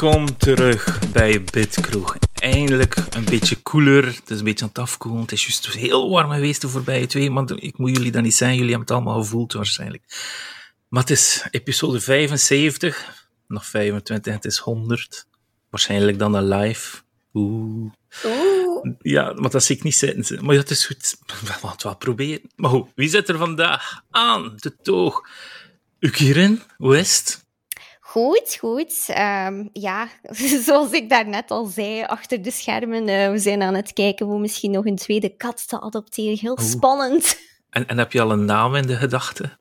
welkom terug bij Bitkroeg. Eindelijk een beetje koeler. Het is een beetje aan het afkoelen. Het is juist heel warm geweest de voorbije twee maanden. Ik moet jullie dat niet zeggen, jullie hebben het allemaal gevoeld waarschijnlijk. Maar het is episode 75, nog 25, het is 100. Waarschijnlijk dan een live. Oeh. Oeh. Ja, maar dat zie ik niet zitten. Maar ja, het is goed. We gaan het wel proberen. Maar goed, wie zit er vandaag aan de toog? Ukirin, hoe is het? Goed, goed. Ehm, ja, zoals ik daarnet al zei, achter de schermen, uh, we zijn aan het kijken hoe misschien nog een tweede kat te adopteren. Heel Oeh. spannend. En, en heb je al een naam in de gedachten?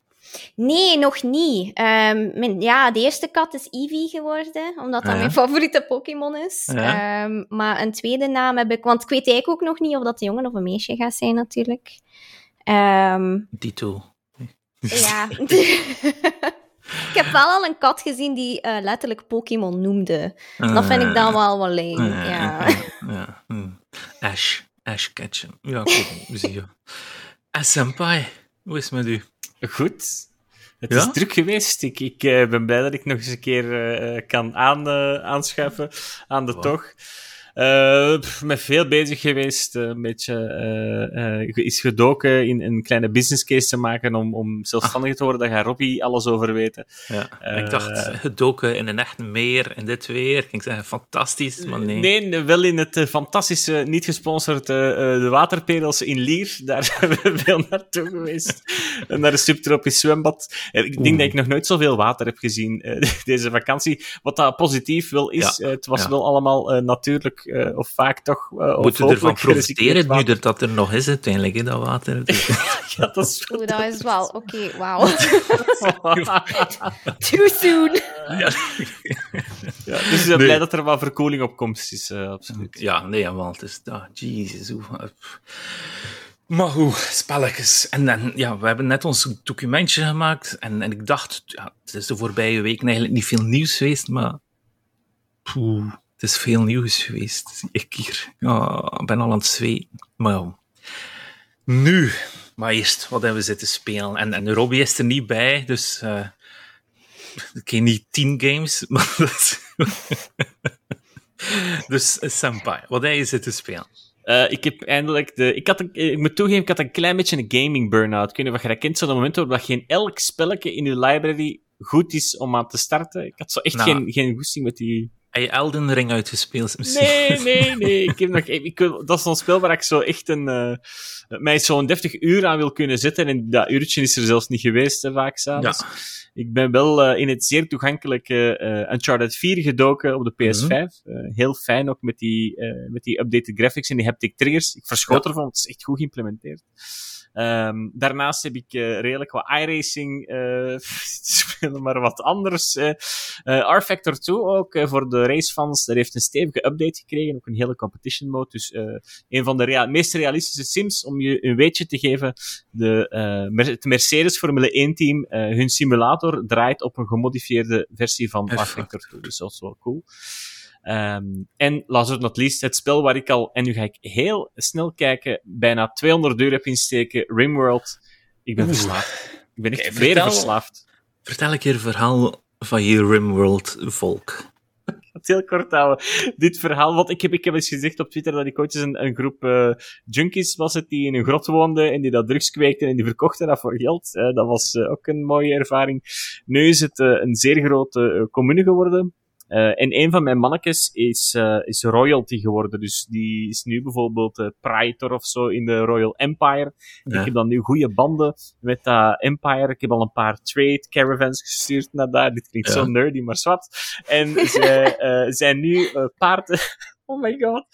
Nee, nog niet. Ehm, mijn, ja, de eerste kat is Eevee geworden, omdat dat Ja. mijn favoriete Pokémon is. Ja. Ehm, maar een tweede naam heb ik, want ik weet eigenlijk ook nog niet of dat een jongen of een meisje gaat zijn, natuurlijk. Ehm, Tito. ja. ik heb wel al een kat gezien die eh, letterlijk Pokémon noemde. Dat vind ik dan wel wel leuk. Ja. Ja. ja. hm. Ash. Ash Ketchum. Ja, goed. Zie je. Senpai, hoe is het met u? Goed. Het Ja? is druk geweest. Ik, ik eh, ben blij dat ik nog eens een keer eh, kan aan, eh, aanschuiven aan de Wow. tocht. Eh, pff, met veel bezig geweest. eh, een beetje eh, eh, is gedoken in een kleine business case te maken om, om zelfstandig te worden. Daar gaat Robbie alles over weten. Ja, ik dacht, gedoken in een echt meer, in dit weer. Ik ging zeggen, fantastisch, maar nee. Nee, wel in het fantastische, niet gesponsord, de waterperels in Lier. Daar zijn we veel naartoe geweest. En naar een subtropisch zwembad. Ik denk Oeh. dat ik nog nooit zoveel water heb gezien eh, deze vakantie. Wat dat positief wel is. Ja, het was ja. wel allemaal eh, natuurlijk, eh, of vaak toch. eh, of Moeten we ervan profiteren nu dat dat er nog is, uiteindelijk, hè, dat water. Ja, dat is Oeh, dat is wel... Oké, wauw. Too soon. ja. ja, dus ik ben Nee. blij dat er wat verkoeling op komst is, eh, absoluut. Ja, nee, want het is... Ah, jezus, hoe... Maar hoe, spelletjes. En, en ja, we hebben net ons documentje gemaakt en, en ik dacht, ja, het is de voorbije weken eigenlijk niet veel nieuws geweest, maar... Poeh, het is veel nieuws geweest, ik hier. Ja, ik ben al aan het zweten. Maar ja. Nu, maar eerst, wat hebben we zitten spelen? En, en Robbie is er niet bij, dus... eh ik ken niet tien games, maar dat. Dus eh, Senpai, wat heb je zitten spelen? Eh, ik heb eindelijk de. Ik, had een, ik moet toegeven, ik had een klein beetje een gaming burn-out. Of je dat kent, zo'n moment waarop geen elk spelletje in je library goed is om aan te starten. Ik had zo echt Nou. geen, geen goesting met die. Heb je Elden Ring uitgespeeld misschien? Nee, nee, nee. Ik heb nog, ik, wil- dat is zo'n spel waar ik zo echt een. eh mij zo'n deftig uur aan wil kunnen zetten. En dat uurtje is er zelfs niet geweest, hè, vaak s'avonds. Ja. Ik ben wel eh, in het zeer toegankelijke eh Uncharted 4 gedoken op de PS5. Mhm. Eh, heel fijn ook met die, met die updated graphics en die haptic triggers. Ik verschoot Ja. ervan, want het is echt goed geïmplementeerd. Ehm, daarnaast heb ik eh, redelijk wat iRacing spelen, maar wat anders. eh, R-Factor 2 ook, voor de racefans. Dat heeft een stevige update gekregen, ook een hele competition mode. Dus een van de rea- meest realistische sims, om je een weetje te geven. De, het Mercedes Formule 1 team, hun simulator draait op een gemodifieerde versie van. R-Factor 2. Dus dat is wel cool. Ehm, en last but not least, het spel waar ik al, en nu ga ik heel snel kijken, bijna 200 euro heb insteken, Rimworld. Ik ben Oeh. verslaafd. Ik ben echt weer vertel. verslaafd. Vertel een keer een verhaal van je Rimworld-volk. het heel kort houden. Dit verhaal, want ik heb, ik heb eens gezegd op Twitter dat ik ooit eens een, een groep eh, junkies was het die in een grot woonden en die dat drugs kweekten en die verkochten dat voor geld. Eh, dat was eh, ook een mooie ervaring. Nu is het een zeer grote commune geworden. Eh, en een van mijn mannetjes is, eh, is royalty geworden. Dus die is nu bijvoorbeeld eh praetor of zo in de Royal Empire. Ja. Ik heb dan nu goede banden met dat Empire. Ik heb al een paar trade caravans gestuurd naar daar. Dit klinkt Ja. zo nerdy, maar zwart. En zij eh, zijn nu paarden... Oh my god.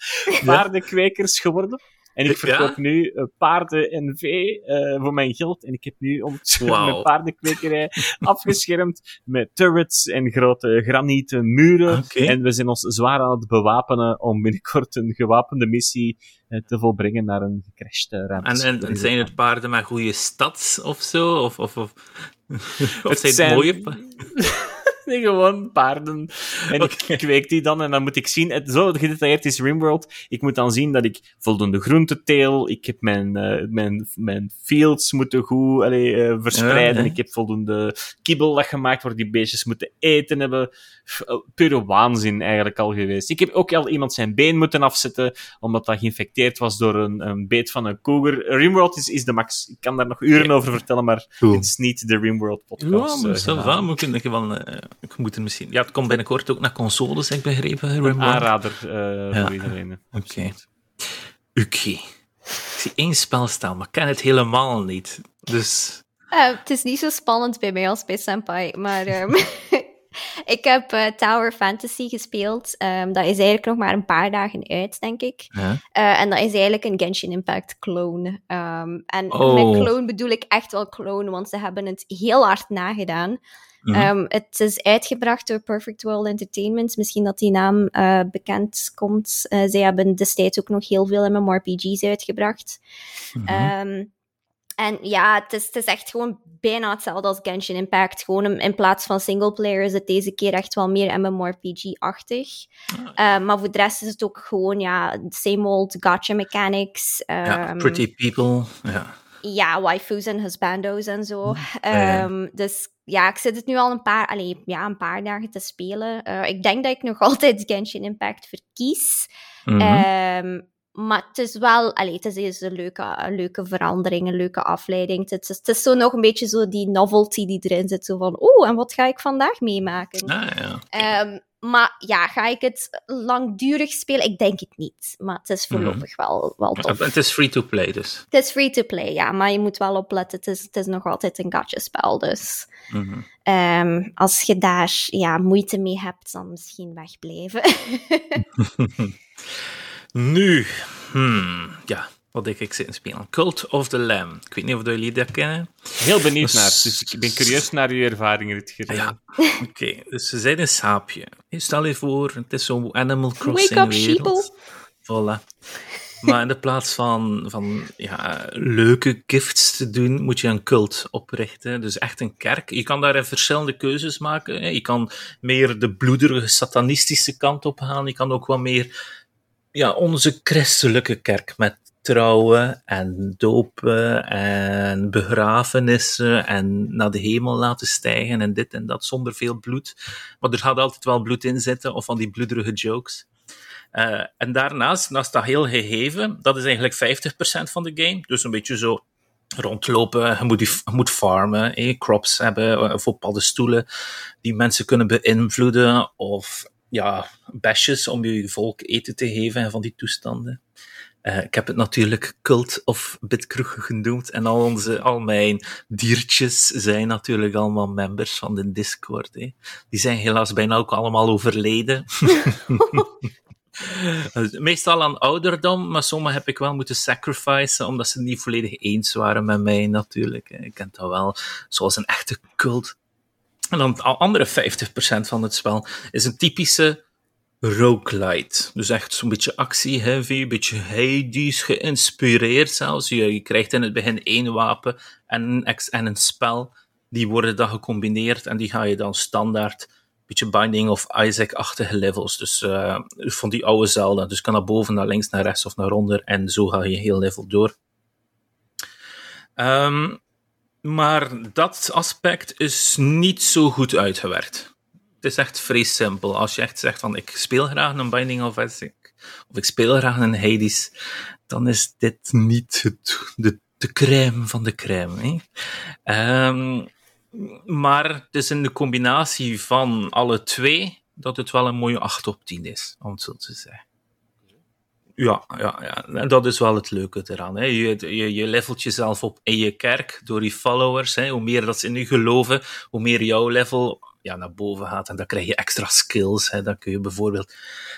Paardenkwekers geworden. En ik Ja? verkoop nu eh, paarden en vee eh, voor mijn geld. En ik heb nu om mijn paardenkwekerij afgeschermd met turrets en grote granieten muren. En we zijn ons zwaar aan het bewapenen om binnenkort een gewapende missie eh, te volbrengen naar een gecrashte ruimte. En, en, en zijn het paarden met goede stads of zo? Of, of, of, of Het zijn het mooie pa- nee, gewoon paarden. En ik kweek die dan en dan moet ik zien, het, zo gedetailleerd is Rimworld, ik moet dan zien dat ik voldoende groente teel, ik heb mijn, uh, mijn, mijn fields moeten goed allee, uh, verspreiden, ja, ik heb voldoende kibbel dat gemaakt waar die beestjes moeten eten hebben. Pure waanzin eigenlijk al geweest. Ik heb ook al iemand zijn been moeten afzetten, omdat dat geïnfecteerd was door een, een beet van een koger. Rimworld is, is de max. Ik kan daar nog uren over vertellen, maar cool. het is niet de Rimworld podcast. Ja, maar zelf uh, moet ik wel... Uh, ik moet er misschien... Ja, het komt binnenkort ook naar consoles, heb ik begrepen. Rimworld. Een aanrader uh, ja. voor iedereen. Oké. Okay. Oké. Okay. Ik zie één spel staan, maar ik ken het helemaal niet. Dus... Uh, het is niet zo spannend bij mij als bij Senpai, maar um, ik heb uh, Tower Fantasy gespeeld. Um, dat is eigenlijk nog maar een paar dagen uit, denk ik. Ja. Uh, en dat is eigenlijk een Genshin Impact clone. Um, en Oh. met clone bedoel ik echt wel clone, want ze hebben het heel hard nagedaan. Mhm. Um, het is uitgebracht door Perfect World Entertainment. Misschien dat die naam uh, bekend komt. Uh, zij hebben destijds ook nog heel veel MMORPG's uitgebracht. Mhm. Um, en ja, het is, het is echt gewoon bijna hetzelfde als Genshin Impact. Gewoon in, plaats van singleplayer is het deze keer echt wel meer MMORPG-achtig. Ah. Uh, maar voor de rest is het ook gewoon, ja, same old gacha mechanics. ja, pretty people. Ja. Ja, waifus en husbando's en zo. ja. Um, dus ja, ik zit het nu al een paar, allee, ja, een paar dagen te spelen. Uh, ik denk dat ik nog altijd Genshin Impact verkies. Mhm. Um, maar het is wel, allee, het is een leuke, een leuke verandering, een leuke afleiding. Het is, het is zo nog een beetje zo die novelty die erin zit. Zo van, oeh, en wat ga ik vandaag meemaken? Ah, ja. Um, maar ja, ga ik het langdurig spelen? Ik denk het niet. Maar het is voorlopig wel, wel tof. Het is free-to-play dus. Het is free-to-play, ja. Maar je moet wel opletten. Het is, het is nog altijd een gacha-spel, dus... Mhm. Um, als je daar ja, moeite mee hebt, dan misschien wegblijven. nu, hmm, ja, wat denk ik zitten spelen? Cult of the Lamb. Ik weet niet of jullie dat kennen. Heel benieuwd Dus- naar, dus ik ben curieus naar uw ervaring, Rutger. Ja, oké. Dus ze zijn een saapje. Stel je voor, het is zo'n Animal Crossing Wake up, wereld. Voilà. Maar in de plaats van, van ja, leuke gifts te doen, moet je een cult oprichten. Dus echt een kerk. Je kan daar verschillende keuzes maken. hè. Je kan meer de bloederige, satanistische kant op gaan. Je kan ook wat meer ja, onze christelijke kerk met trouwen en dopen en begrafenissen en naar de hemel laten stijgen en dit en dat zonder veel bloed. Maar er gaat altijd wel bloed in zitten of van die bloederige jokes. Uh, en daarnaast, naast dat heel gegeven, dat is eigenlijk 50% van de game. Dus een beetje zo rondlopen, je moet, je moet farmen, eh, crops hebben of op paddenstoelen die mensen kunnen beïnvloeden of ja, besjes om je volk eten te geven en van die toestanden. Uh, ik heb het natuurlijk cult of bitkroeg genoemd en al, onze, al mijn diertjes zijn natuurlijk allemaal members van de Discord. Hè. Die zijn helaas bijna ook allemaal overleden. Meestal aan ouderdom, maar sommigen heb ik wel moeten sacrificen, omdat ze niet volledig eens waren met mij natuurlijk. Ik ken dat wel, zoals een echte cult. En dan de andere 50% van het spel is een typische roguelite. Dus echt zo'n beetje actie-heavy, een beetje Hades geïnspireerd zelfs. Je, je krijgt in het begin één wapen en een, en een spel. Die worden dan gecombineerd en die ga je dan standaard beetje Binding of Isaac-achtige levels. Dus uh, van die oude Zelda. Dus kan naar boven, naar links, naar rechts of naar onder. En zo ga je heel level door. Um, maar dat aspect is niet zo goed uitgewerkt. Het is echt vrij simpel. Als je echt zegt van ik speel graag een Binding of Isaac, of ik speel graag een Hades, dan is dit niet de, de crème van de crème. Hè? Um, maar het is in de combinatie van alle twee dat het wel een mooie 8 op 10 is, om het zo te zeggen. Ja, ja, ja. En dat is wel het leuke eraan. Hè. Je, je, je levelt jezelf op in je kerk door je followers. Hè. Hoe meer dat ze in je geloven, hoe meer jouw level ja, naar boven gaat. En dan krijg je extra skills. Hè. Dan kun je bijvoorbeeld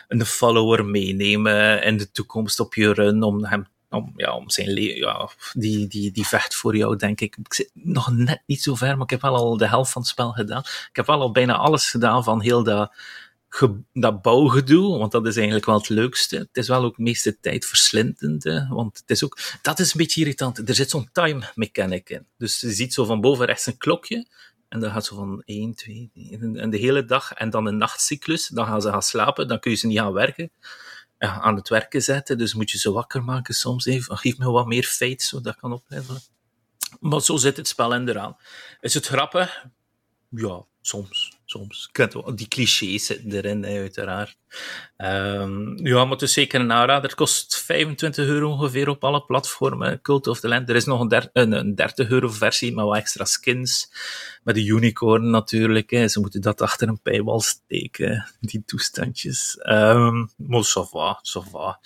een follower meenemen in de toekomst op je run om hem om, ja, om zijn le- ja, die, die, die vecht voor jou, denk ik. Ik zit nog net niet zo ver, maar ik heb wel al de helft van het spel gedaan. Ik heb wel al bijna alles gedaan van heel dat, dat bouwgedoe, want dat is eigenlijk wel het leukste. Het is wel ook meeste tijd verslindend, want het is ook, dat is een beetje irritant. Er zit zo'n time mechanic in. Dus je ziet zo van boven rechts een klokje, En dat gaat zo van 1, 2, 3, en de hele dag. En dan een nachtcyclus. Dan gaan ze gaan slapen. Dan kun je ze niet gaan werken. Ja, aan het werken zetten. Dus moet je ze wakker maken soms even. Geef me wat meer feit, zodat dat kan opleveren. Maar zo zit het spel in eraan. Is het grappig? Ja, soms. Soms. Die clichés zitten erin, uiteraard. Um, ja, maar is zeker een aanrader. Het kost 25 euro ongeveer op alle platformen. Cult of the Land. Er is nog een, een, een 30 euro versie met wat extra skins. Met de unicorn natuurlijk. Hè. Ze moeten dat achter een paywall steken, die toestandjes. Um, maar ça va, ça va.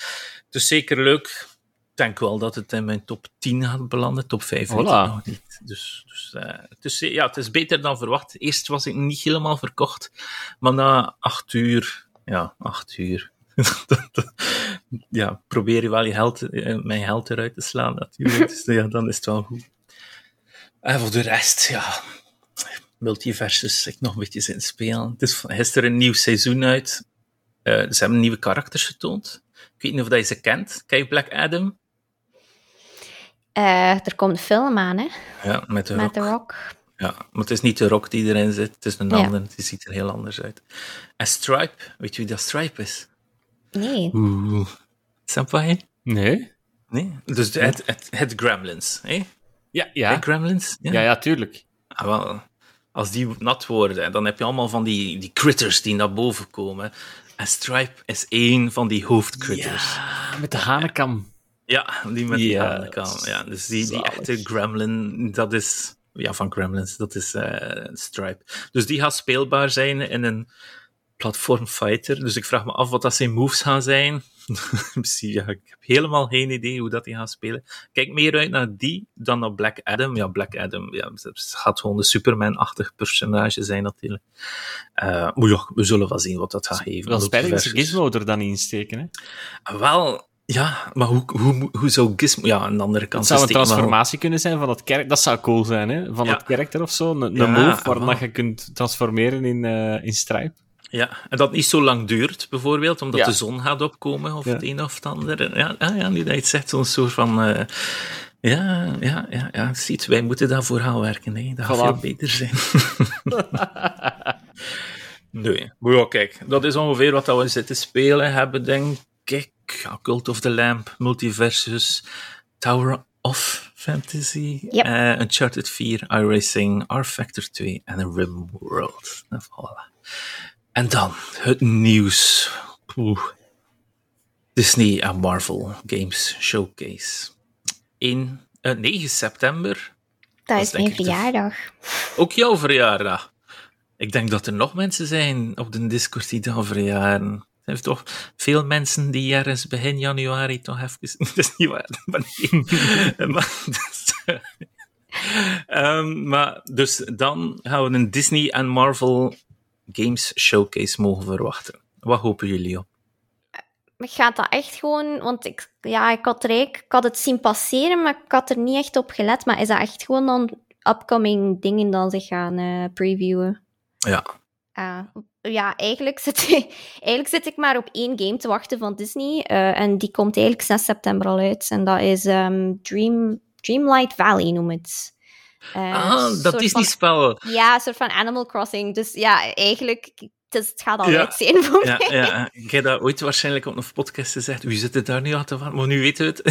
Het is zeker leuk denk wel dat het in mijn top 10 gaat belanden. Top 5 voilà. nog niet. Dus, dus uh, het, is, ja, het is beter dan verwacht. Eerst was ik niet helemaal verkocht. Maar na 8 uur... Ja, 8 uur. ja, probeer je wel je geld, eh, mijn geld eruit te slaan natuurlijk. dus ja, dan is het wel goed. En voor de rest, ja... Multiversus, ik nog een beetje zin spelen. Het is gisteren een nieuw seizoen uit. Uh, ze hebben nieuwe karakters getoond. Ik weet niet of dat je ze kent. Ken je Black Adam? Uh, er komt een film aan, hè? Ja, met de met rock. Ja, maar het is niet de rock die erin zit, het is een ja. ander. Het ziet er heel anders uit. En Stripe, weet je wie dat Stripe is? Nee. Oeh. Senpai? Nee. Nee? Dus het, het, het Gremlins, hè? Ja, ja. De Gremlins? Ja, ja, ja tuurlijk. Ah, wel, als die nat worden, dan heb je allemaal van die, die critters die naar boven komen. En Stripe is één van die hoofdcritters. Ja, met de hanekam. Ja, die met die hanekam. Ja, dus die, die echte gremlin, dat is... Ja, van gremlins, dat is uh, Stripe. Dus die gaat speelbaar zijn in een platform fighter. Dus ik vraag me af wat dat zijn moves gaan zijn. ja, ik heb helemaal geen idee hoe dat die gaan spelen. Kijk meer uit naar die dan naar Black Adam. Ja, Black Adam ja, het gaat gewoon de Superman-achtig personage zijn natuurlijk. Uh, maar ja, we zullen wel zien wat dat gaat geven. Wel ze Gizmo er dan in steken, hè? Wel, ja, maar hoe, hoe, hoe zou Gizmo... Ja, aan de andere kant... Het zou een transformatie kunnen zijn van het kerk. Dat zou cool zijn, hè? Van Ja. het karakter of zo. Een, een Ja, move waar wel. je kunt transformeren in, eh in Stripe. Ja, en dat niet zo lang duurt, bijvoorbeeld, omdat Ja. de zon gaat opkomen of het een of het andere. Ja, ja, ja nu dat je het zegt, zo'n soort van... eh, ja, ja, ja, ja, ziet, wij moeten daarvoor gaan werken. Hè. Dat gaat Voilà. veel beter zijn. nee, maar ja, kijk, dat is ongeveer wat dat we zitten spelen hebben, denk ik. Ja, Cult of the Lamp, Multiversus, Tower of Fantasy, Yep. eh, Uncharted 4, iRacing, R-Factor 2 en RimWorld. En voilà. En dan het nieuws. Oeh. Disney en Marvel Games Showcase. In eh, 9 september, Dat is mijn de- verjaardag. ook jouw verjaardag. Ik denk dat er nog mensen zijn op de Discord die dan verjaren. Er zijn toch veel mensen die ergens begin januari toch even... Dat is niet waar, maar nee. maar, dus, Ehm, maar dus dan gaan we een Disney en Marvel Games Showcase mogen verwachten. Wat hopen jullie op? Gaat dat echt gewoon... Want ik, ja, ik, had er ik had het zien passeren, maar ik had er niet echt op gelet. Maar is dat echt gewoon dan upcoming dingen dan zich gaan eh, previewen? Ja, Ah, ja, eigenlijk zit, eigenlijk zit ik maar op één game te wachten van Disney. eh, en die komt eigenlijk 6 september al uit. En dat is ehm, Dream, Dreamlight Valley, noem het. Eh, ah, dat is van- niet spel. Ja, een soort van Animal Crossing. Dus ja, eigenlijk, het, is- het gaat al Ja. uit zijn voor Ja, mij. ja, ik heb dat ooit waarschijnlijk op een podcast gezegd. Wie zit er daar nu aan te wachten? Maar nu weten we het.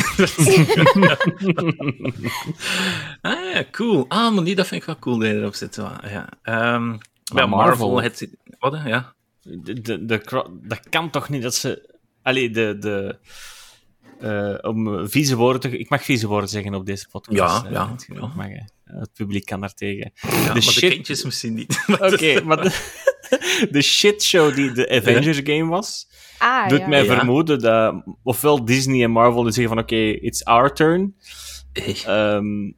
ah ja, cool. Ah, maar die, dat vind ik wel cool dat je erop zit. Ja. Ja. Bij Marvel, Marvel- het... Wat? Ja. De, de, de, dat kan toch niet dat ze... Allee, de... de eh, om vieze woorden te... Ik mag vieze woorden zeggen op deze podcast. Ja, ja, Het, ja. mag, het publiek kan daar tegen. ja maar de shit- kindjes misschien niet. Oké, maar de, de shitshow die de Avengers game was, Ah, doet ja. mij Ja. vermoeden dat ofwel Disney en Marvel zeggen van oké, it's our turn. Hey. Ehm,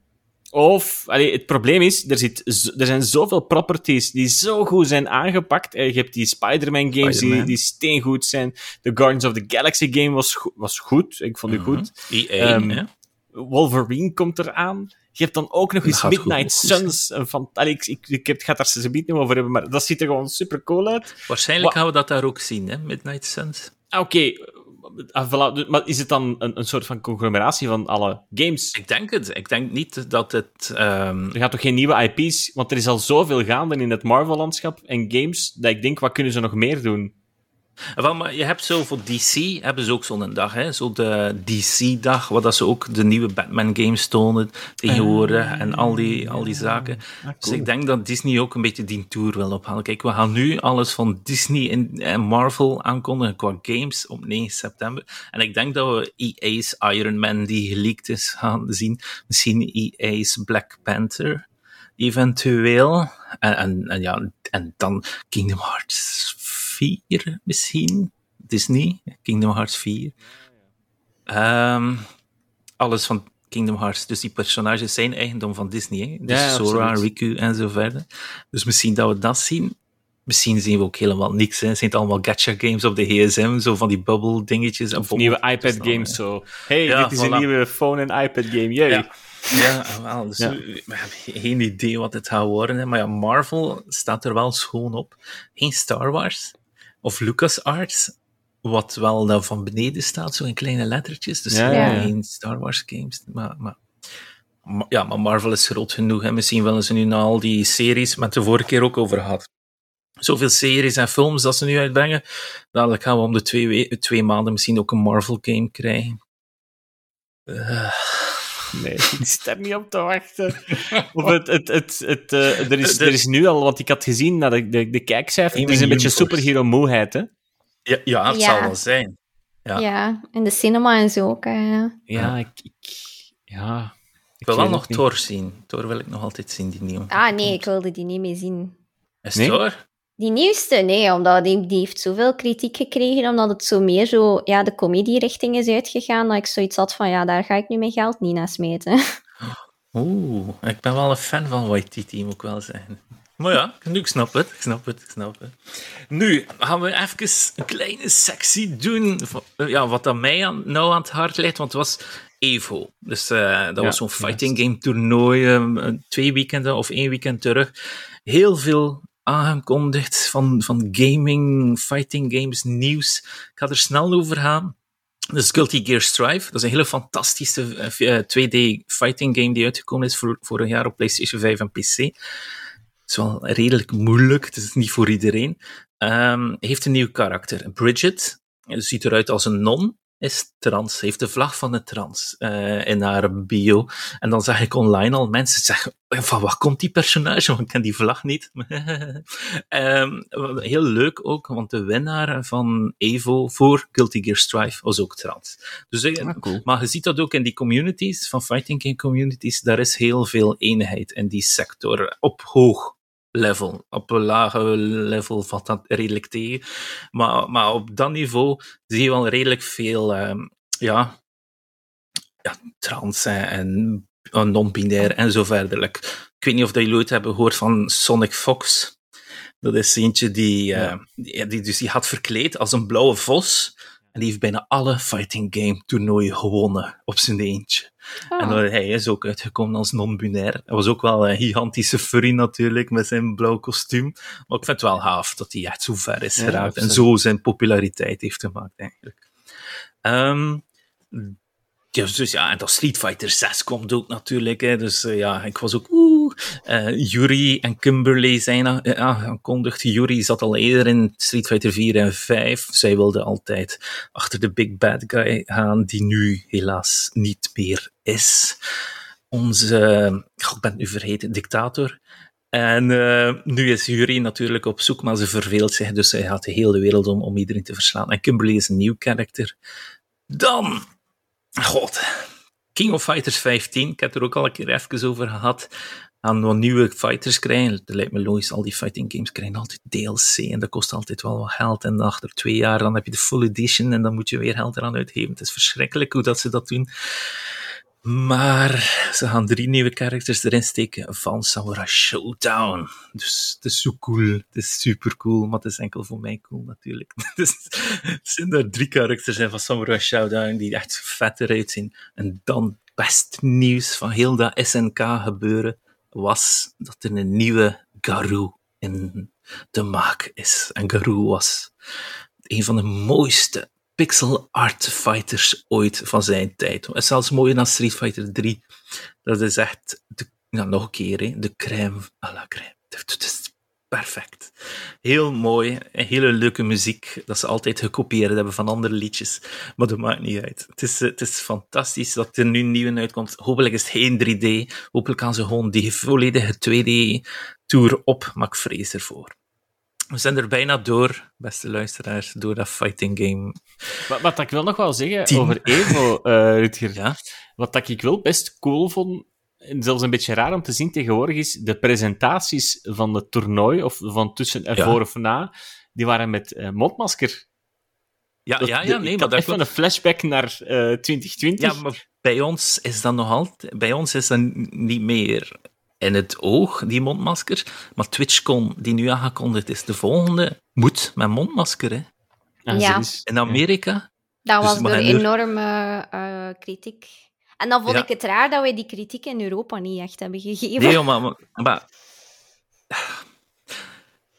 of, allee, het probleem is, er, zit, er zijn zoveel properties die zo goed zijn aangepakt. Eh, Je hebt die Spider-Man games die, die steengoed zijn. De Guardians of the Galaxy game was, go- was goed. Ik vond die goed. EA, Ehm, hè? Wolverine komt eraan. Je hebt dan ook nog eens Midnight goed- Suns. Een van, allee, ik, ik, het gaat daar ze niet over hebben, maar dat ziet er gewoon super cool uit. Waarschijnlijk Wa- gaan we dat daar ook zien, hè? Midnight Suns. Ah, Oké, ah, voilà, dus- maar is het dan een, een soort van conglomeratie van alle games? Ik denk het. Ik denk niet dat het... ehm, Er gaat toch geen nieuwe IP's? Want er is al zoveel gaande in het Marvel-landschap en games, dat ik denk, wat kunnen ze nog meer doen? Wel, maar je hebt zo voor DC, hebben ze ook zo'n dag, hè? zo de DC-dag, waar dat ze ook de nieuwe Batman-games tonen tegenwoordig en al die, al die zaken. Dus ik denk dat Disney ook een beetje die tour wil ophalen. Kijk, we gaan nu alles van Disney en, en Marvel aankondigen qua games op 9 september. En ik denk dat we EA's Iron Man, die geleakt is, gaan zien. Misschien EA's Black Panther, eventueel. En, en, en ja, en dan Kingdom Hearts 4 misschien. Disney, Kingdom Hearts 4. Ehm, alles van Kingdom Hearts. Dus die personages zijn eigendom van Disney. Hè? Dus Ja, Sora, absoluut. Riku en zo verder. Dus misschien dat we dat zien. Misschien zien we ook helemaal niks. Hè. Zijn het allemaal gacha games op de gsm? Zo van die bubble dingetjes. Of nieuwe dan, iPad-games, hè. zo. hey, Ja, dit is een nieuwe phone- en iPad-game, yay. Ja. Ja, wel. Dus we we hebben geen idee wat het gaat worden. Hè. Maar ja, Marvel staat er wel schoon op. Geen Star Wars of LucasArts, wat wel daar van beneden staat, zo in kleine lettertjes. Dus Ja, geen- ja. geen Star Wars games. Maar, maar, maar- ja, maar Marvel is groot genoeg. Hè. Misschien willen ze nu na al die series, met de vorige keer ook over gehad. Zoveel series en films dat ze nu uitbrengen. Dadelijk gaan we om de twee, we- twee maanden misschien ook een Marvel game krijgen. Eh, Nee, ik zit daar niet op te wachten. Of het, het, het, het, eh, er, is, Er- is nu al, want ik had gezien naar de, de, de kijkcijfers, er is een beetje superhero-moeheid, hè? Ja, ja het Ja. zal wel zijn. Ja. Ja. in de cinema en zo ook. hè, ja. Ja, ik... ik ja, Ik wil wel nog. Thor zien. Thor wil ik nog altijd zien, die nieuwe. Ah, nee, ik wilde die niet meer zien. Is Nee? Thor? Die nieuwste, nee, omdat die, die heeft zoveel kritiek gekregen, omdat het zo meer zo, ja, de comedy-richting is uitgegaan, dat ik zoiets had van, ja, daar ga ik nu mijn geld niet naar smeten. Oeh, ik ben wel een fan van Waititi, moet ik wel zeggen. Maar ja, nu, ik snap het, ik snap het, ik snap het. Nu gaan we even een kleine sectie doen. van- Ja, wat aan mij aan, nou aan het hart ligt, want het was Evo. Dus eh, dat Ja, was zo'n fighting game toernooi, eh, twee weekenden of één weekend terug. Heel veel aangekondigd van, van gaming, fighting games, nieuws. Ik ga er snel over gaan. Dus Guilty Gear Strive, dat is een hele fantastische eh, 2D fighting game die uitgekomen is voor, vorig jaar op PlayStation 5 en PC. Het is wel redelijk moeilijk, het is niet voor iedereen. Ehm, heeft een nieuw karakter, Bridget. Ze ziet eruit als een non, is trans, heeft de vlag van de trans eh, in haar bio. En dan zag ik online al mensen zeggen, van wat komt die personage, want ik ken die vlag niet. Ehm, heel leuk ook, want de winnaar van Evo voor Guilty Gear Strive was ook trans. Dus, eh, Ah, cool. maar je ziet dat ook in die communities, van fighting game communities, daar is heel veel eenheid in die sector, op hoog level. Op een lage level valt dat redelijk tegen. Maar, maar op dat niveau zie je wel redelijk veel, ehm, ja, ja, trans en, en non-binair en zo verder. Like, ik weet niet of jullie ooit hebben gehoord van Sonic Fox. Dat is eentje die, eh, die, die, dus die had verkleed als een blauwe vos. En die heeft bijna alle fighting game toernooien gewonnen op zijn eentje. En Oh. dan- hij is ook uitgekomen als non-binair. Hij was ook wel een gigantische furry natuurlijk, met zijn blauw kostuum. Maar ik vind het wel gaaf dat hij echt zo ver is Ja, geraakt. en zo zijn populariteit heeft gemaakt, eigenlijk. Ehm, ja, dus ja, en dat Street Fighter 6 komt ook natuurlijk. Hè, dus eh, ja, ik was ook Yuri en Kimberly zijn eh, aangekondigd. Yuri zat al eerder in Street Fighter 4 en 5. Zij wilde altijd achter de big bad guy gaan, die nu helaas niet meer is. Onze, goh, ik ben het nu vergeten, dictator. En eh, nu is Yuri natuurlijk op zoek, maar ze verveelt zich, dus zij gaat de hele wereld om om iedereen te verslaan. En Kimberly is een nieuw karakter. Dan, god, King of Fighters 15, ik heb er ook al een keer even over gehad. Gaan wat nieuwe fighters krijgen. Het lijkt me logisch, al die fighting games krijgen altijd DLC en dat kost altijd wel wat geld. En achter twee jaar dan heb je de full edition en dan moet je weer geld eraan uitgeven. Het is verschrikkelijk hoe dat ze dat doen. Maar ze gaan drie nieuwe characters erin steken van Samurai Showdown. Dus het is zo cool. Het is super cool, maar het is enkel voor mij cool natuurlijk. Dus zijn er drie characters in van Samurai Showdown die echt vet eruit zien. En dan best nieuws van heel dat SNK gebeuren was dat er een nieuwe Garou in de maak is. En Garou was een van de mooiste pixel art fighters ooit van zijn tijd. Het zelfs mooier dan Street Fighter 3. Dat is echt, ja, nog een keer, hè, de crème à la crème. Perfect. Heel mooi, hele leuke muziek, dat ze altijd gekopieerd hebben van andere liedjes, maar dat maakt niet uit. Het is, het is fantastisch dat er nu een nieuwe uitkomt. Hopelijk is het geen 3D, hopelijk gaan ze gewoon die volledige 2D-tour op, maar ik vrees ervoor. We zijn er bijna door, beste luisteraars, door dat fighting game. Wat, wat ik wil nog wel zeggen over Evo, uh, Rutger. Ja? Wat dat ik wel best cool vond, zelfs een beetje raar om te zien tegenwoordig, is de presentaties van het toernooi, of van tussen en Ja. voor of na, die waren met eh, mondmasker. Ja, Dat- ja, ja, nee, ik maar dat even een flashback naar eh 2020. Ja, maar bij ons is dat nog altijd... Bij ons is dat niet meer in het oog, die mondmasker. Maar TwitchCon, die nu aangekondigd is, de volgende, moet met mondmasker, hè. Ah, Ja. is- In Amerika. Dat Dus was door nu- enorme eh, kritiek. En dan vond Ja. ik het raar dat wij die kritiek in Europa niet echt hebben gegeven. Nee, maar... maar, maar-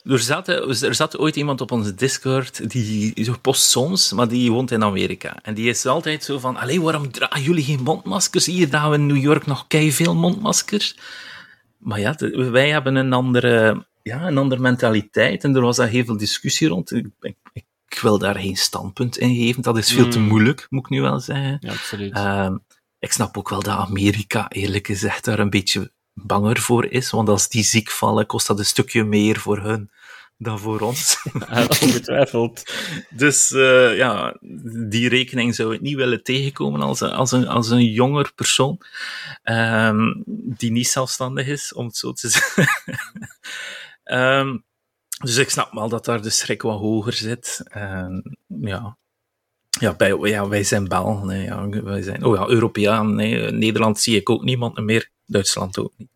er, zat, er zat ooit iemand op onze Discord, die zo post soms, maar die woont in Amerika. En die is altijd zo van, allee, waarom dragen jullie geen mondmaskers? Hier dragen we in New York nog veel mondmaskers. Maar ja, wij hebben een andere, ja, een andere mentaliteit en er was daar heel veel discussie rond. Ik, ik, ik wil daar geen standpunt in geven, dat is veel te Mm. moeilijk, moet ik nu wel zeggen. Ja, absoluut. Ehm, ik snap ook wel dat Amerika, eerlijk gezegd, daar een beetje banger voor is. Want als die ziek vallen, kost dat een stukje meer voor hun dan voor ons. Ja, ongetwijfeld. dus eh, ja, die rekening zou ik niet willen tegenkomen als, een- als, een, als een jonger persoon ehm, die niet zelfstandig is, om het zo te zeggen. Ehm, dus ik snap wel dat daar de schrik wat hoger zit. Ehm, ja. Ja, bij, ja, wij zijn Bel. Nee, ja, wij zijn, oh ja, Europeaan. Nee, Nederland zie ik ook niemand meer. Duitsland ook niet.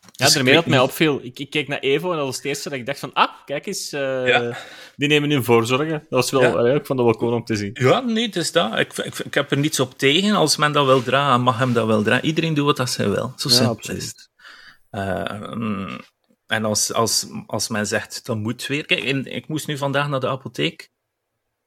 Ja, Dus daarmee dat mij opviel. Ik, ik keek naar Evo en dat was het eerste dat ik dacht van, ah, kijk eens, eh, Ja. die nemen nu voorzorgen. Dat was wel, Ja. eh, ik vond dat wel cool om te zien. Ja, nee, het is dat. Ik, ik, ik heb er niets op tegen. Als men dat wil dragen, mag hem dat wel dragen. Iedereen doet wat dat zij wil. Zo Ja, simpel absoluut. is het. Eh, mm, en als, als, als men zegt, dat moet weer... Kijk, in- ik moest nu vandaag naar de apotheek.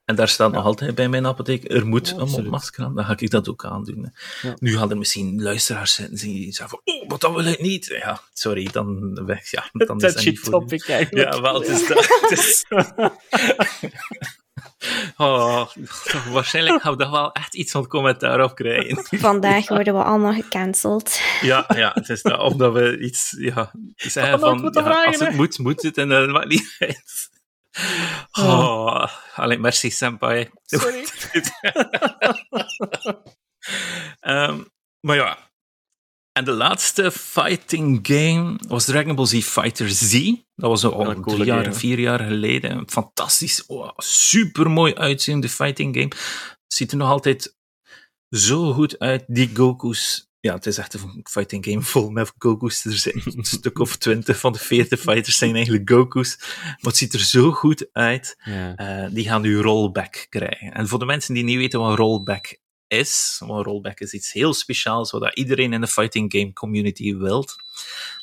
En daar staat nog altijd bij mijn apotheek, er moet Ja, een mondmasker aan. Dan ga ik dat ook aandoen. Ja. Nu gaan er misschien luisteraars zitten die zeggen van, oh, maar dat wil ik niet. Ja, sorry, dan weg. Ja, dan is dat voor u. topic eigenlijk. Ja, wel, het is dat. Het is... Oh, waarschijnlijk gaan we daar wel echt iets van commentaar op krijgen. Vandaag worden we allemaal gecanceld. Ja, ja, het is dat. Omdat we iets ja, zeggen van, moeten ja, vragen, als het moet, moet het. En dat maakt niet uit. Oh, allee, merci, senpai. Sorry. Ehm, maar ja. En de laatste fighting game was Dragon Ball Z Fighter Z. Dat was al een drie jaar, game. vier jaar geleden. Een Fantastisch, oh, super mooi uitziende fighting game. Ziet er nog altijd zo goed uit. Die Goku's. Ja, het is echt een fighting game vol met Goku's. Er zijn een stuk of twintig van de veertig fighters zijn eigenlijk Goku's. Maar het ziet er zo goed uit. Ja. Eh, die gaan nu rollback krijgen. En voor de mensen die niet weten wat rollback is, want rollback is iets heel speciaals, wat iedereen in de fighting game community wilt.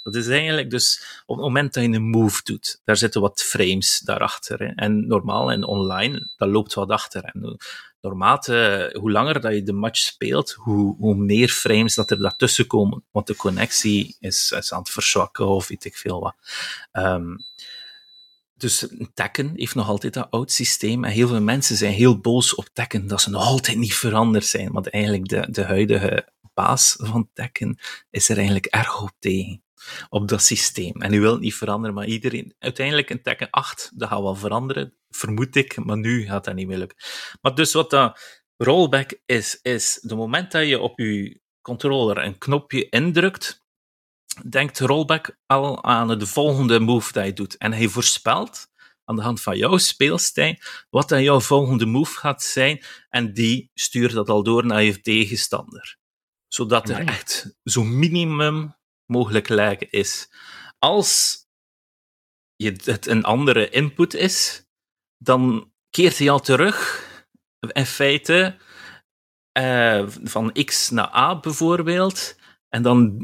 Dat is eigenlijk dus op het moment dat je een move doet, daar zitten wat frames daarachter. Hè. En normaal en online, dat loopt wat achter. En hoe langer dat je de match speelt, hoe, hoe meer frames dat er daartussen komen. Want de connectie is, is aan het verzwakken of weet ik veel wat. Ehm, dus Tekken heeft nog altijd dat oud systeem. En heel veel mensen zijn heel boos op Tekken dat ze nog altijd niet veranderd zijn. Want eigenlijk de, de huidige baas van Tekken is er eigenlijk erg op tegen. Op dat systeem. En u wilt niet veranderen, maar iedereen... Uiteindelijk in Tekken 8, dat gaat wel veranderen, vermoed ik. Maar nu gaat dat niet meer lukken. Maar dus wat dat rollback is, is de moment dat je op je controller een knopje indrukt, denkt rollback al aan de volgende move dat je doet. En hij voorspelt aan de hand van jouw speelstijl wat dan jouw volgende move gaat zijn. En die stuurt dat al door naar je tegenstander. Zodat er echt zo minimum mogelijk lag is. Als je het een andere input is, dan keert hij al terug. In feite eh, van X naar A bijvoorbeeld. En dan,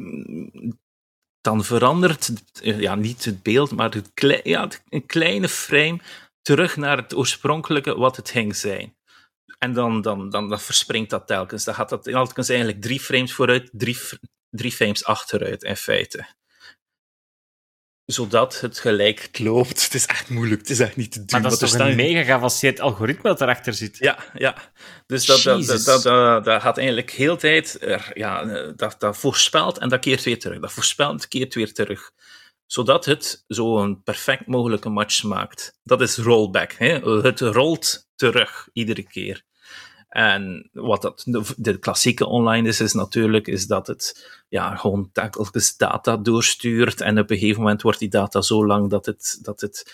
dan verandert ja, niet het beeld, maar het ja, een kleine frame terug naar het oorspronkelijke wat het ging zijn. En dan, dan, dan, dan verspringt dat telkens. Dan gaat dat telkens eigenlijk drie frames vooruit, drie, drie frames achteruit in feite zodat het gelijk loopt. Het is echt moeilijk, het is echt niet te doen. Maar dat is toch een mega geavanceerd algoritme dat erachter zit? Ja, ja. Dus dat, dat, dat, dat, dat, gaat eigenlijk heel tijd... Ja, dat, dat voorspelt en dat keert weer terug. Dat voorspelt, keert weer terug. Zodat het zo'n perfect mogelijke match maakt. Dat is rollback. Hè? Het rolt terug, iedere keer. En wat dat, de, klassieke online is, is natuurlijk is dat het ja, gewoon telkens data doorstuurt en op een gegeven moment wordt die data zo lang dat het, dat het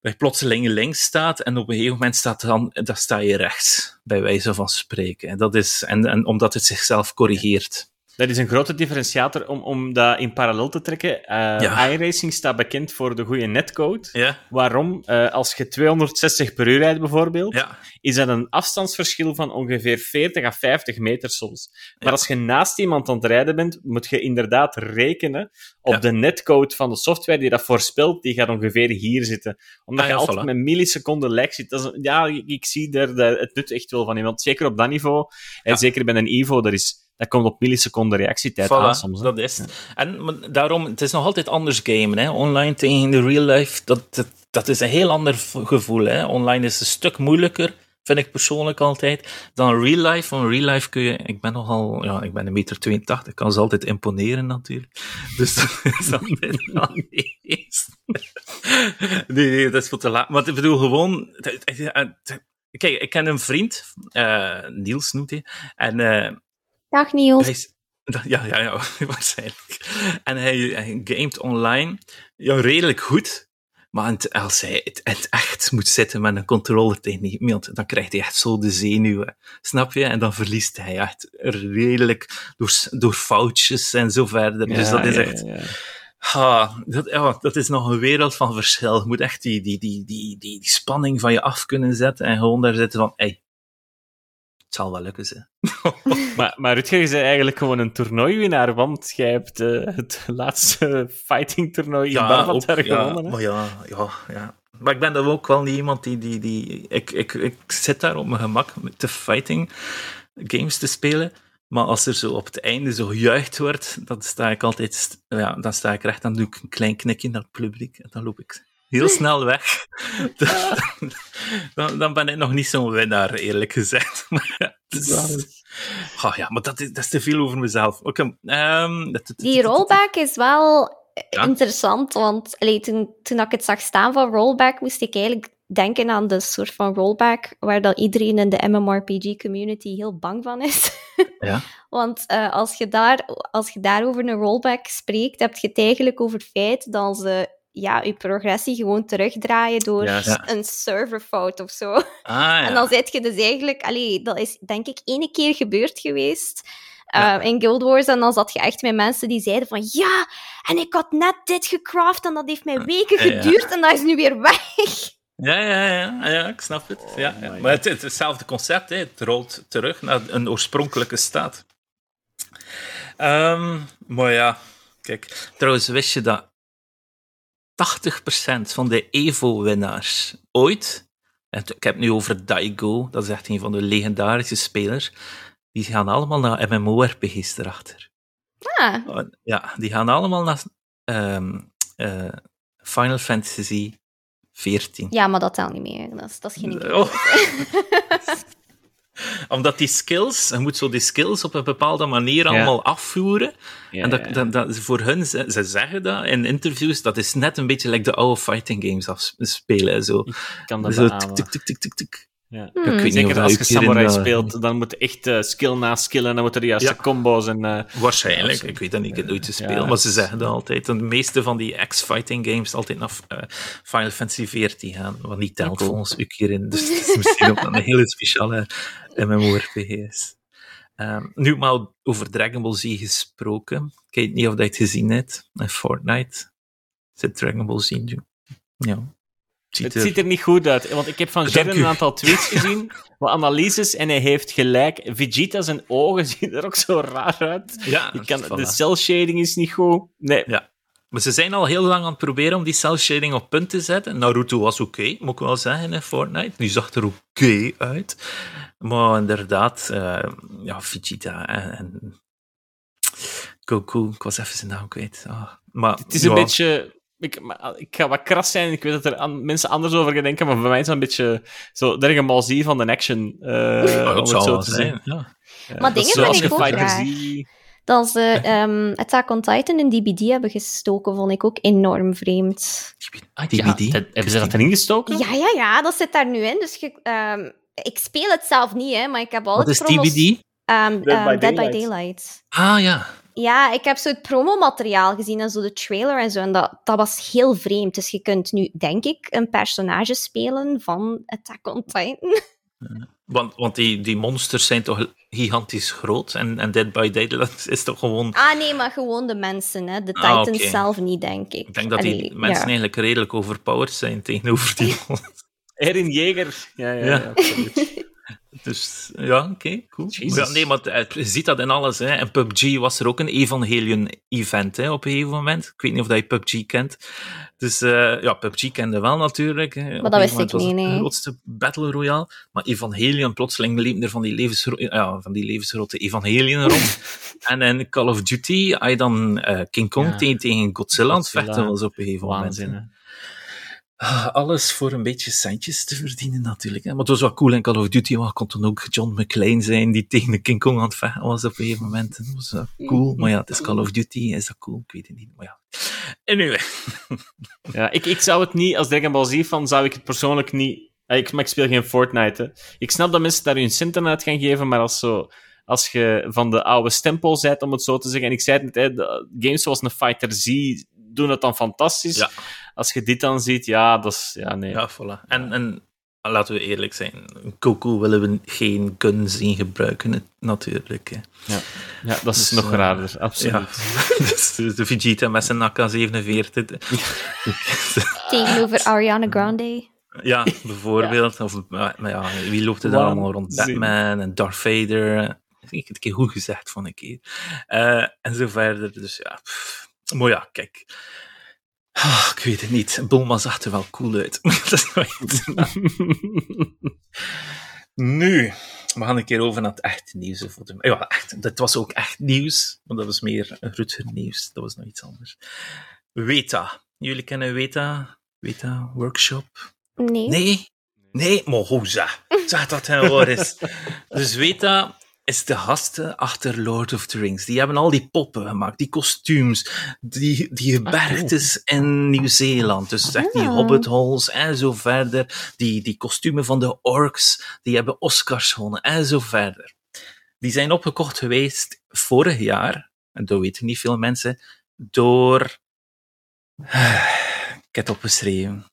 bij plotseling links staat en op een gegeven moment staat dan, dan sta je rechts, bij wijze van spreken. Dat is, en, en omdat het zichzelf corrigeert. Dat is een grote differentiator om, om dat in parallel te trekken. Uh, iRacing staat bekend voor de goede netcode. Ja. Waarom? Uh, als je 260 per uur rijdt bijvoorbeeld, ja. is dat een afstandsverschil van ongeveer 40 à 50 meter soms. Maar als je naast iemand aan het rijden bent, moet je inderdaad rekenen op de netcode van de software die dat voorspelt. Die gaat ongeveer hier zitten. Omdat ah, je altijd met milliseconden lag zit. Dat is, ja, ik, ik zie daar het nut echt wel van iemand. Zeker op dat niveau. En zeker bij een Evo, dat is dat komt op milliseconden reactietijd aan soms. Dat is En daarom, het is nog altijd anders gamen. Hè. Online tegen de real life, dat, dat, is een heel ander gevoel. Hè. Online is een stuk moeilijker, vind ik persoonlijk altijd, dan real life. Van real life kun je, ik ben nogal, ja, ik ben een meter 82, kan ze altijd imponeren natuurlijk. Dus dat is altijd nee, nee, dat is voor te laat. Maar ik bedoel gewoon, kijk, ik ken een vriend, uh, Niels noemt hij, en uh, Dag Niels. ja, ja, ja, waarschijnlijk. En hij, hij gamet online ja, redelijk goed. Maar als hij het, het, echt moet zitten met een controller tegen iemand, dan krijgt hij echt zo de zenuwen. Snap je? En dan verliest hij echt redelijk door, door foutjes en zo verder. dus dat is echt... Ha, dat, ja, dat is nog een wereld van verschil. Je moet echt die, die, die, die, die, die spanning van je af kunnen zetten en gewoon daar zitten van, hey, zal wel lukken, ze. maar, maar Rutger is eigenlijk gewoon een toernooiwinnaar, want jij hebt uh, het laatste fighting toernooi ja, in Bavatar gewonnen. Ja, maar ja, ja, ja. Maar ik ben dan ook wel niet iemand die... die, die ik, ik, ik zit daar op mijn gemak met de fighting games te spelen. Maar als er zo op het einde zo gejuicht wordt, dan sta ik altijd... Ja, dan sta ik recht, dan doe ik een klein knikje naar het publiek en dan loop ik heel snel weg. dan, dan, ben ik nog niet zo'n winnaar, eerlijk gezegd. oh ja, maar dat is, dat is te veel over mezelf. Okay, um, Die rollback is wel interessant, want allee, toen, toen ik het zag staan van rollback, moest ik eigenlijk denken aan de soort van rollback waar dat iedereen in de MMORPG-community heel bang van is. Ja. Want uh, als, je daar, als je daar over een rollback spreekt, heb je het eigenlijk over het feit dat ze ja, je progressie gewoon terugdraaien door een serverfout of zo. Ah, en dan zit je dus eigenlijk... Allee, dat is denk ik één keer gebeurd geweest uh, in Guild Wars. En dan zat je echt met mensen die zeiden van... Ja, en ik had net dit gecraft en dat heeft mij weken geduurd en dat is nu weer weg. Ja, ja, ja, ja, ik snap het. Oh, ja, ja. Maar het, is hetzelfde concept, hè. het rolt terug naar een oorspronkelijke staat. Um, maar ja, kijk, trouwens, wist je dat 80% van de Evo-winnaars ooit, en ik heb het nu over Daigo, dat is echt een van de legendarische spelers, die gaan allemaal naar MMORPG's erachter. Ah. Ja, die gaan allemaal naar um, uh, Final Fantasy 14. Ja, maar dat telt niet meer. Dat is, dat is geen oh. Omdat die skills, je moet zo die skills op een bepaalde manier allemaal afvoeren. en dat, dat, dat, voor hun, ze, ze, zeggen dat in interviews, dat is net een beetje like de oude fighting games afspelen. Zo. Ik kan dat zo, tik, tik, tik, tik, tik. Ja. Hmm. Ik weet Zeker niet als je samurai speelt, dan moet echt uh, skill na skill en dan moeten er de juiste ja. combo's en... Uh, Waarschijnlijk, ik weet dat niet, ik heb nooit te spelen, maar ze zeggen dat altijd. De meeste van die X-fighting games altijd naar uh, Final Fantasy 14 gaan, wat niet telt cool. volgens u hierin. Dus het is misschien ook een hele speciale MMORPG's. Um, nu maar over Dragon Ball Z gesproken. Ik weet niet of dat je het gezien hebt in Fortnite. Zit Dragon Ball Z nu? Ja. Ziet het ziet er niet goed uit, want ik heb van Jerry een aantal tweets gezien, wat analyses, en hij heeft gelijk. Vegeta zijn ogen zien er ook zo raar uit. Ja, kan, de cel shading is niet goed. Nee. Ja. Maar ze zijn al heel lang aan het proberen om die cel shading op punt te zetten. Naruto was oké, moet ik wel zeggen, in Fortnite. Nu zag er oké uit. Maar inderdaad, uh, ja, Vegeta en, en, Goku, ik was even zijn naam kwijt. Ah, maar, het is een ja. beetje... Ik, ik, ga wat kras zijn, ik weet dat er mensen anders over gaan denken, maar voor mij is het een beetje zo Z van de action. Uh, ja, het zo te zijn. Ja. Ja, maar dingen vind ik ook. Dat ze um, Attack on Titan in DBD hebben gestoken, vond ik ook enorm vreemd. Ah, DBD? Ja, hebben ze dat erin gestoken? Ja, ja, ja, dat zit daar nu in. Dus je, um, ik speel het zelf niet, hè, maar ik heb al Wat het is promos... DBD? Um, Dead, by Dead by. Daylight. Ah, ja. Ja, ik heb zo het promomateriaal gezien en zo de trailer en zo. En dat, dat was heel vreemd. Dus je kunt nu, denk ik, een personage spelen van Attack on Titan. Want, want die, die monsters zijn toch gigantisch groot? En, en Dead by Daylight is toch gewoon... Ah, nee, maar gewoon de mensen, hè. De Ah, Titans zelf niet, denk ik. Ik denk dat die Allee, mensen ja. eigenlijk redelijk overpowered zijn tegenover die monsters. Erin Jeger. Ja, ja, Ja. ja. absoluut. Dus ja, oké, cool. Jesus. Ja, nee, maar het- je ziet dat in alles. Hè. En PUBG was er ook een Evangelion-event hè, op een gegeven moment. Ik weet niet of dat je PUBG kent. Dus eh, ja, PUBG kende wel natuurlijk. Hè. Op dat wist ik niet, het nee. de grootste Battle Royale. Maar Evangelion, plotseling liepen er van die, levensgro ja, van die levensgrote Evangelion rond. en in Call of Duty, had je dan eh, King Kong Ja. tegen, Godzilla het Godzilla. vechten was op een gegeven moment. Waanzin, Alles voor een beetje centjes te verdienen, natuurlijk. Hè. Maar het was wel cool in Call of Duty, maar kon toen ook John McClane zijn die tegen de King Kong aan het vechten was op een gegeven moment. Dat was cool. Maar ja, het is Call of Duty, is dat cool? Ik weet het niet. Maar ja. Anyway. Ja, ik, ik zou het niet, als Dragon Ball Z fan, zou ik het persoonlijk niet... Ja, Ik, maar ik speel geen Fortnite. Ik snap dat mensen daar hun centen uit gaan geven, maar als, zo, als je van de oude stempel bent, om het zo te zeggen, en ik zei het net, hè, games zoals een Fighter Z doen het dan fantastisch. Ja. Als je dit dan ziet, ja, dat is... Ja, nee. Ja, voilà. En, en laten we eerlijk zijn, Goku willen we geen gun zien gebruiken, natuurlijk. Hè. Ja, dat is Dus, nog eh, raarder, absoluut. Ja. dus de Vegeta met zijn AK-47. Tegenover Ariana Grande. Ja, bijvoorbeeld. Of, maar ja, wie loopt er dan Waanzin. allemaal rond? Batman en Darth Vader. Ik heb het een keer goed gezegd van een keer. Eh, en zo verder. Dus ja, pff. Maar ja, kijk. Ah, ik weet het niet. Bulma zag er wel cool uit. Dat is nou iets. nu, we gaan een keer over naar het echte nieuws. Ja, echt, dat was ook echt nieuws, maar dat was meer Rutger nieuws. Dat was nog iets anders. Weta. Jullie kennen Weta? Weta Workshop? Nee. Nee, nee, maar hoe zeg? Dat hij waar is. Dus Weta is de gasten achter Lord of the Rings. Die hebben al die poppen gemaakt, die kostuums, die, die gebergtes in Nieuw-Zeeland. Dus echt die Ah. hobbit holes en zo verder. Die, die kostumen van de orks, die hebben Oscars gewonnen en zo verder. Die zijn opgekocht geweest vorig jaar, en dat weten niet veel mensen, door... Ik heb het opgeschreven.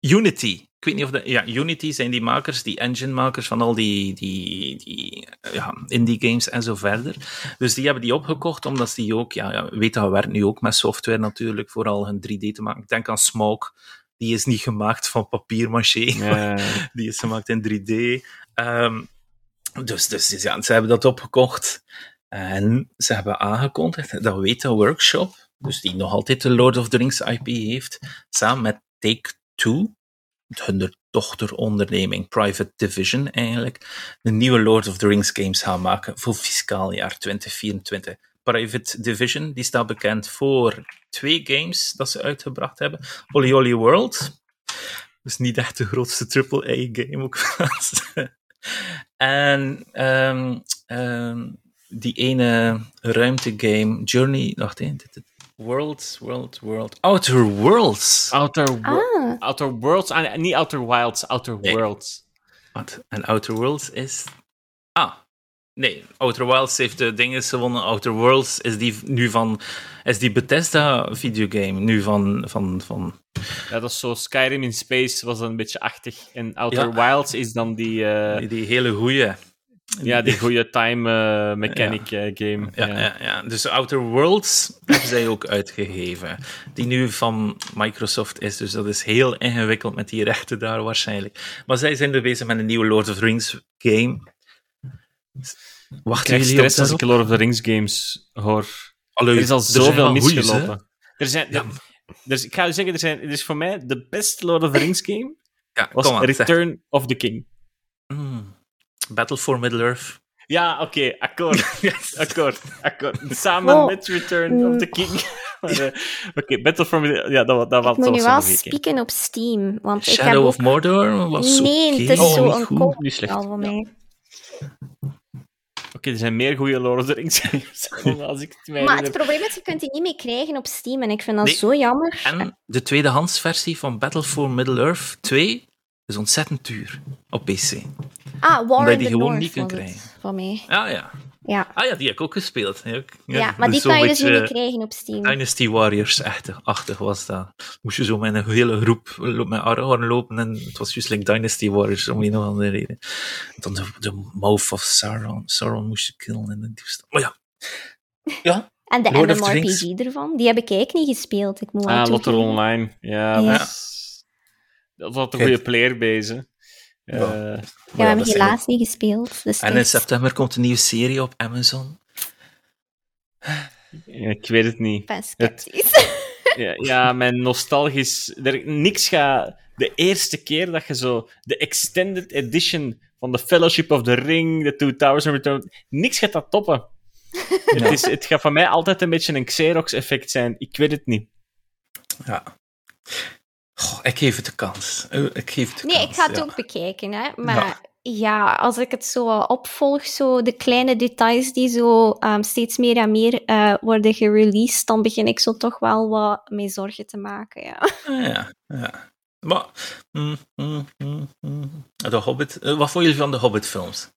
Unity. Ik weet niet of dat... Ja, Unity zijn die makers, die engine-makers van al die, die, die ja, indie games en zo verder. Dus die hebben die opgekocht, omdat die ook... Ja, ja dat werkt nu ook met software natuurlijk, vooral hun 3D te maken. Ik denk aan Smoke. Die is niet gemaakt van papier-maché. Ja, Die is gemaakt in 3D. Ehm, dus, dus ja, ze hebben dat opgekocht. En ze hebben aangekondigd dat Weta Workshop, dus die nog altijd de Lord of the Rings IP heeft, samen met Take-Two, hun dochteronderneming, Private Division eigenlijk, de nieuwe Lord of the Rings games gaan maken voor fiscaal jaar 2024. Private Division, die staat bekend voor twee games dat ze uitgebracht hebben. Holy Holy World, dus niet echt de grootste AAA-game ook. en ehm, ehm, die ene ruimtegame, Journey, wacht dit- Worlds, World, World, Outer Worlds. Outer, Wo- Ah, Outer Worlds, ah, niet Outer Wilds, Outer Nee. Worlds. Wat? En Outer Worlds is... Ah, nee. Outer Wilds heeft de dingen gewonnen. Outer Worlds is die nu van... Is die Bethesda videogame nu van... van, van Ja, dat is zo Skyrim in Space was een beetje achtig. En Outer Wilds is dan die, eh, die, die hele goeie... ja, die goede time eh, mechanic eh, game. Ja, ja. Ja, dus Outer Worlds hebben zij ook uitgegeven. Die nu van Microsoft is. Dus dat is heel ingewikkeld met die rechten daar waarschijnlijk. Maar zij zijn er bezig met een nieuwe Lord of the Rings game. Ik jullie op stress als ik? Lord of the Rings games hoor. Allee, Er is al zoveel goeies, misgelopen. Er zijn, Ja. dus ik ga je zeggen, er, zijn, er is voor mij de beste Lord of the Rings game Ja, was. Return of the King. Battle for Middle-earth. Ja, oké, akkoord. akkoord, akkoord. Samen Oh. met Return of the King. Eh, Oké, Battle for Middle Ja, dat, dat, Ik was moet dat nu was wel spieken op Steam, want ik heb Shadow ook... of Mordor was Nee, het is Oh, zo niet een goed. koop voor mij. Oké, er zijn meer goede Lord of the Rings games. als ik het mij Maar het probleem is, je kunt die niet meer krijgen op Steam en ik vind dat Nee. zo jammer. En de tweedehands versie van Battle for Middle-earth 2 is ontzettend duur op PC. Ah, War Omdat je die the gewoon North niet kunt krijgen. Van mij. Ah ja. Ja, Ah ja, die heb ik ook gespeeld. Ja, ja, maar die dus kan je dus niet krijgen op Steam. Dynasty Warriors-achtig was dat. Moest je zo met een hele groep met Aragorn lopen en het was juist like Dynasty Warriors om een of andere reden. Dan de, de Mouth of Sauron. Sauron moest je killen in de toestand. Maar ja. Ja, En de Lord. MMORPG ervan, die heb ik eigenlijk niet gespeeld. Ik moet Ah, Lotter. Online. Ja, Ja. Dat, is- dat was een goede playerbase. hè. Ja. Ja, we hebben is helaas niet gespeeld. Dus en in september komt een nieuwe serie op Amazon. ik weet het niet. Ja, ja, mijn nostalgisch... Er, niks gaat... De eerste keer dat je zo de extended edition van The Fellowship of the Ring, The Two Towers and Return... Niks gaat dat toppen. Het, is, het gaat voor mij altijd een beetje een Xerox-effect zijn. Ik weet het niet. Ja. Goh, ik geef het de kans. Eh, Ik geef het de Nee, kans, ik ga het ja. ook bekijken, hè. Maar ja. als ik het zo opvolg, zo de kleine details die zo ehm, steeds meer en meer eh, worden gereleased, dan begin ik zo toch wel wat mee zorgen te maken, ja. Ah, Ja, ja. Maar, mm, mm, mm. De Hobbit, eh, wat vond jullie van de Hobbit-films?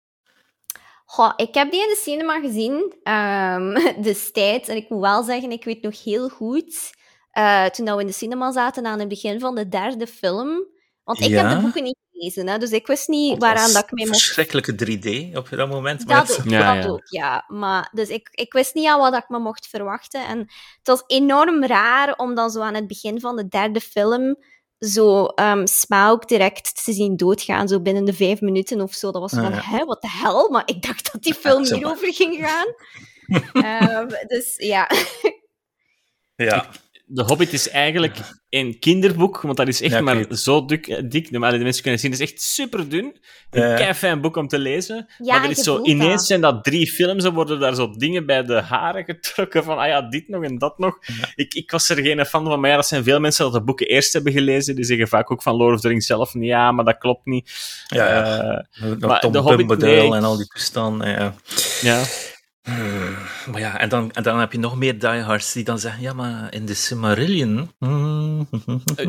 Goh, ik heb die in de cinema gezien ehm, destijds. En ik moet wel zeggen, ik weet nog heel goed, eh, toen we in de cinema zaten aan het begin van de derde film. Want ik heb de boeken niet gelezen, hè, dus ik wist niet waaraan was dat ik mij mocht Verschrikkelijke 3D op dat moment. maar Dat ook, Ja, dat ja. ook, ja. Maar, dus ik, ik wist niet aan wat ik me mocht verwachten. En het was enorm raar om dan zo aan het begin van de derde film zo ehm Smaug direct te zien doodgaan, zo binnen de vijf minuten of zo. Dat was Ah, van, ja. hè, wat de hel? Maar ik dacht dat die film hierover ging gaan. Ehm, dus ja. Ja, De Hobbit is eigenlijk een kinderboek, want dat is echt Ja, maar zo dik. eh, dik. Normaal de mensen kunnen zien, het is echt super dun. Een kei fijn boek om te lezen. Ja, maar er is zo, ineens dat. zijn dat drie films en worden daar zo dingen bij de haren getrokken van, ah ja, dit nog en dat nog. Ik, ik was er geen fan van, maar ja, dat zijn veel mensen dat de boeken eerst hebben gelezen. Die zeggen vaak ook van Lord of the Rings zelf, ja, maar dat klopt niet. ja, ja. Eh, maar Tom de Hobbit, nee. en al die toestanden. Ja. ja. Hmm, Maar ja, en dan, en dan heb je nog meer diehards die dan zeggen, ja, maar in de Silmarillion...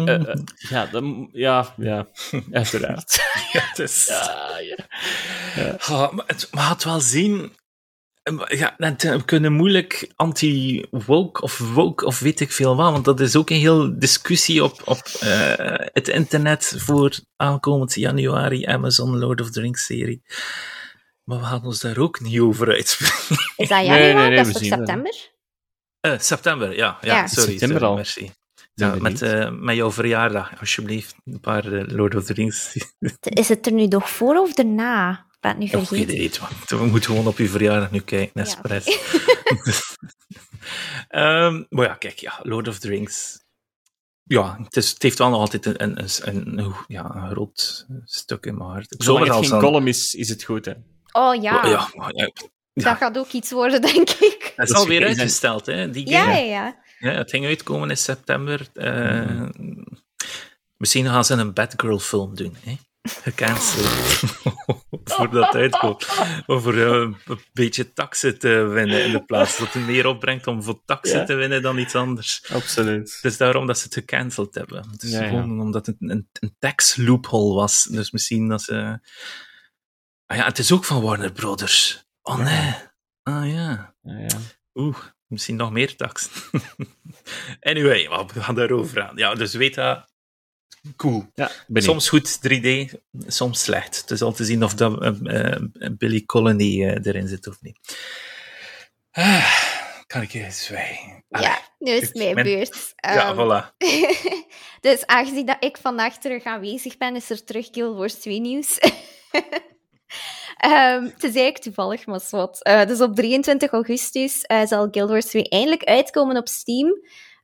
eh, ja, dan, ja, ja, uiteraard. ja, het is... ja, ja. Ja, maar het, wel zien. eh, Ja, we kunnen moeilijk anti-woke of woke of weet ik veel wat, want dat is ook een heel discussie op, op eh, het internet voor aankomend januari Amazon Lord of the Rings serie. Maar we gaan ons daar ook niet over uitspreken. Is dat januari? nee, nee, dat is toch zien dat. september? Eh, september, ja. ja, Ja. sorry. September sorry, al. Merci. Ja, met, eh, met jouw verjaardag, alsjeblieft. Een paar eh, Lord of the Rings. Is het er nu nog voor of daarna? Ik ben het nu Ja, vergeten. man. We moeten gewoon op uw verjaardag nu kijken, Ja, Nespresso. Ehm, maar ja, kijk, ja, Lord of the Rings. Ja, het, is, het heeft wel nog altijd een, een, een, een, ja, een groot stuk in mijn hart. Zolang er het geen column is, is het goed, hè. Oh ja, Ja, maar ja, ja. dat gaat ook iets worden, denk ik. Het is Dat is alweer uitgesteld, hè? Die Ja, ja, ja. Ja, het ging uitkomen in september. Eh, Misschien gaan ze een Batgirl film doen, hè? Gecanceld. Voordat het uitkomt. Over eh, een beetje taxen te winnen in de plaats. Dat het meer opbrengt om voor taxen Ja. te winnen dan iets anders. Absoluut. Het is daarom dat ze het gecanceld hebben. Het is Ja, ja. gewoon omdat het een, een tax loophole was. Dus misschien dat ze... Ah ja, het is ook van Warner Brothers. Oh nee. Ah ja. Ja, ja. Oeh, misschien nog meer tax. anyway, we gaan daarover aan. Ja, dus weet dat. Cool. Ja, ben ik. Soms goed 3D, soms slecht. Het is al te zien of dat, eh, eh, Billy Colony eh, erin zit of niet. Ah, kan ik eens zwijgen? Ja, nu is het mijn Mijn- beurt. Ja, Ehm, voilà. dus aangezien dat ik vandaag terug aanwezig ben, is er terug Guild Wars 2 nieuws. Ehm het is eigenlijk toevallig, maar wat. Eh, dus op 23 augustus eh, zal Guild Wars 2 eindelijk uitkomen op Steam.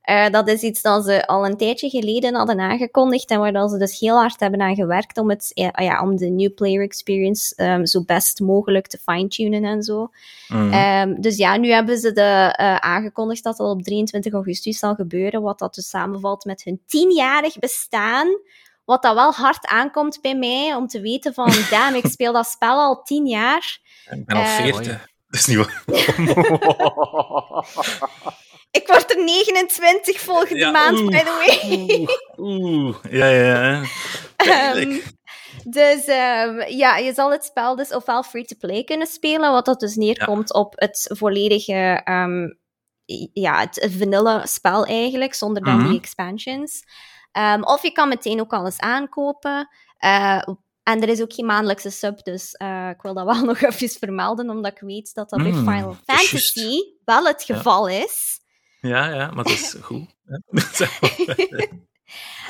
Uh, dat is iets dat ze al een tijdje geleden hadden aangekondigd en waar ze dus heel hard hebben aan gewerkt om, het, ja, om de new player experience um, zo best mogelijk te fine-tunen en zo. Mm. Um, dus ja, nu hebben ze de, uh, aangekondigd dat dat op 23 augustus zal gebeuren, wat dat dus samenvalt met hun tienjarig bestaan. Wat dat wel hard aankomt bij mij, om te weten van, damn, ik speel dat spel al tien jaar. Ik ben al uh, veertig. Dat is niet waar. ik word er 29 volgende maand, by the way. Oeh, ja, ja. Um, dus um, ja, je zal het spel dus ofwel free-to-play kunnen spelen, wat dat dus neerkomt op het volledige, um, ja, het vanilla spel eigenlijk, zonder dan mm -hmm. die expansions. Um, of je kan meteen ook alles aankopen. Uh, en er is ook geen maandelijkse sub, dus uh, ik wil dat wel nog even vermelden, omdat ik weet dat dat mm, bij Final Fantasy wel het geval ja. is. Ja, ja, maar dat is goed.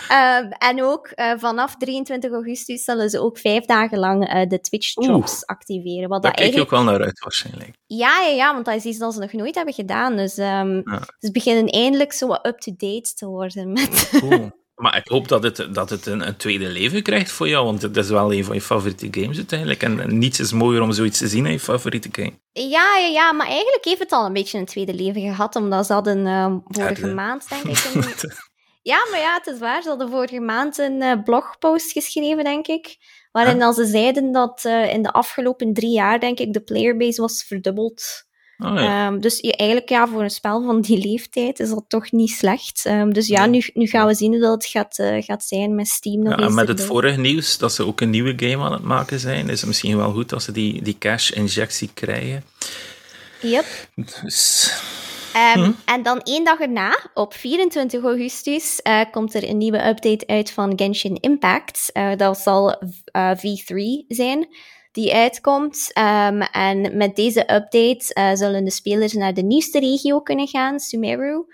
um, en ook uh, vanaf 23 augustus zullen ze ook vijf dagen lang uh, de Twitch drops activeren. Wat Daar dat kijk je eigenlijk... ook wel naar uit, waarschijnlijk. Ja, ja, ja, want dat is iets dat ze nog nooit hebben gedaan. Dus um, ja. ze beginnen eindelijk zo up-to-date te worden met... Cool. Maar ik hoop dat het, dat het een, een, tweede leven krijgt voor jou, want het is wel een van je favoriete games uiteindelijk. En, en niets is mooier om zoiets te zien in je favoriete game. Ja, ja, ja, maar eigenlijk heeft het al een beetje een tweede leven gehad, omdat ze hadden uh, vorige maand, denk ik... Een... ja, maar ja, het is waar. Ze hadden vorige maand een uh, blogpost geschreven, denk ik, waarin ze zeiden dat uh, in de afgelopen drie jaar, denk ik, de playerbase was verdubbeld. Oh, ja. um, dus je, eigenlijk ja, voor een spel van die leeftijd is dat toch niet slecht. Um, dus ja, nu, nu gaan we zien hoe dat het gaat, uh, gaat zijn met Steam. Nog ja, en met het vorige nieuws, dat ze ook een nieuwe game aan het maken zijn, is het misschien wel goed als ze die, die cash-injectie krijgen. Yep. Dus... Um, hm? En dan één dag erna, op 24 augustus, uh, komt er een nieuwe update uit van Genshin Impact. Uh, dat zal uh, V3 zijn die uitkomt. Um, en met deze update uh, zullen de spelers naar de nieuwste regio kunnen gaan, Sumeru.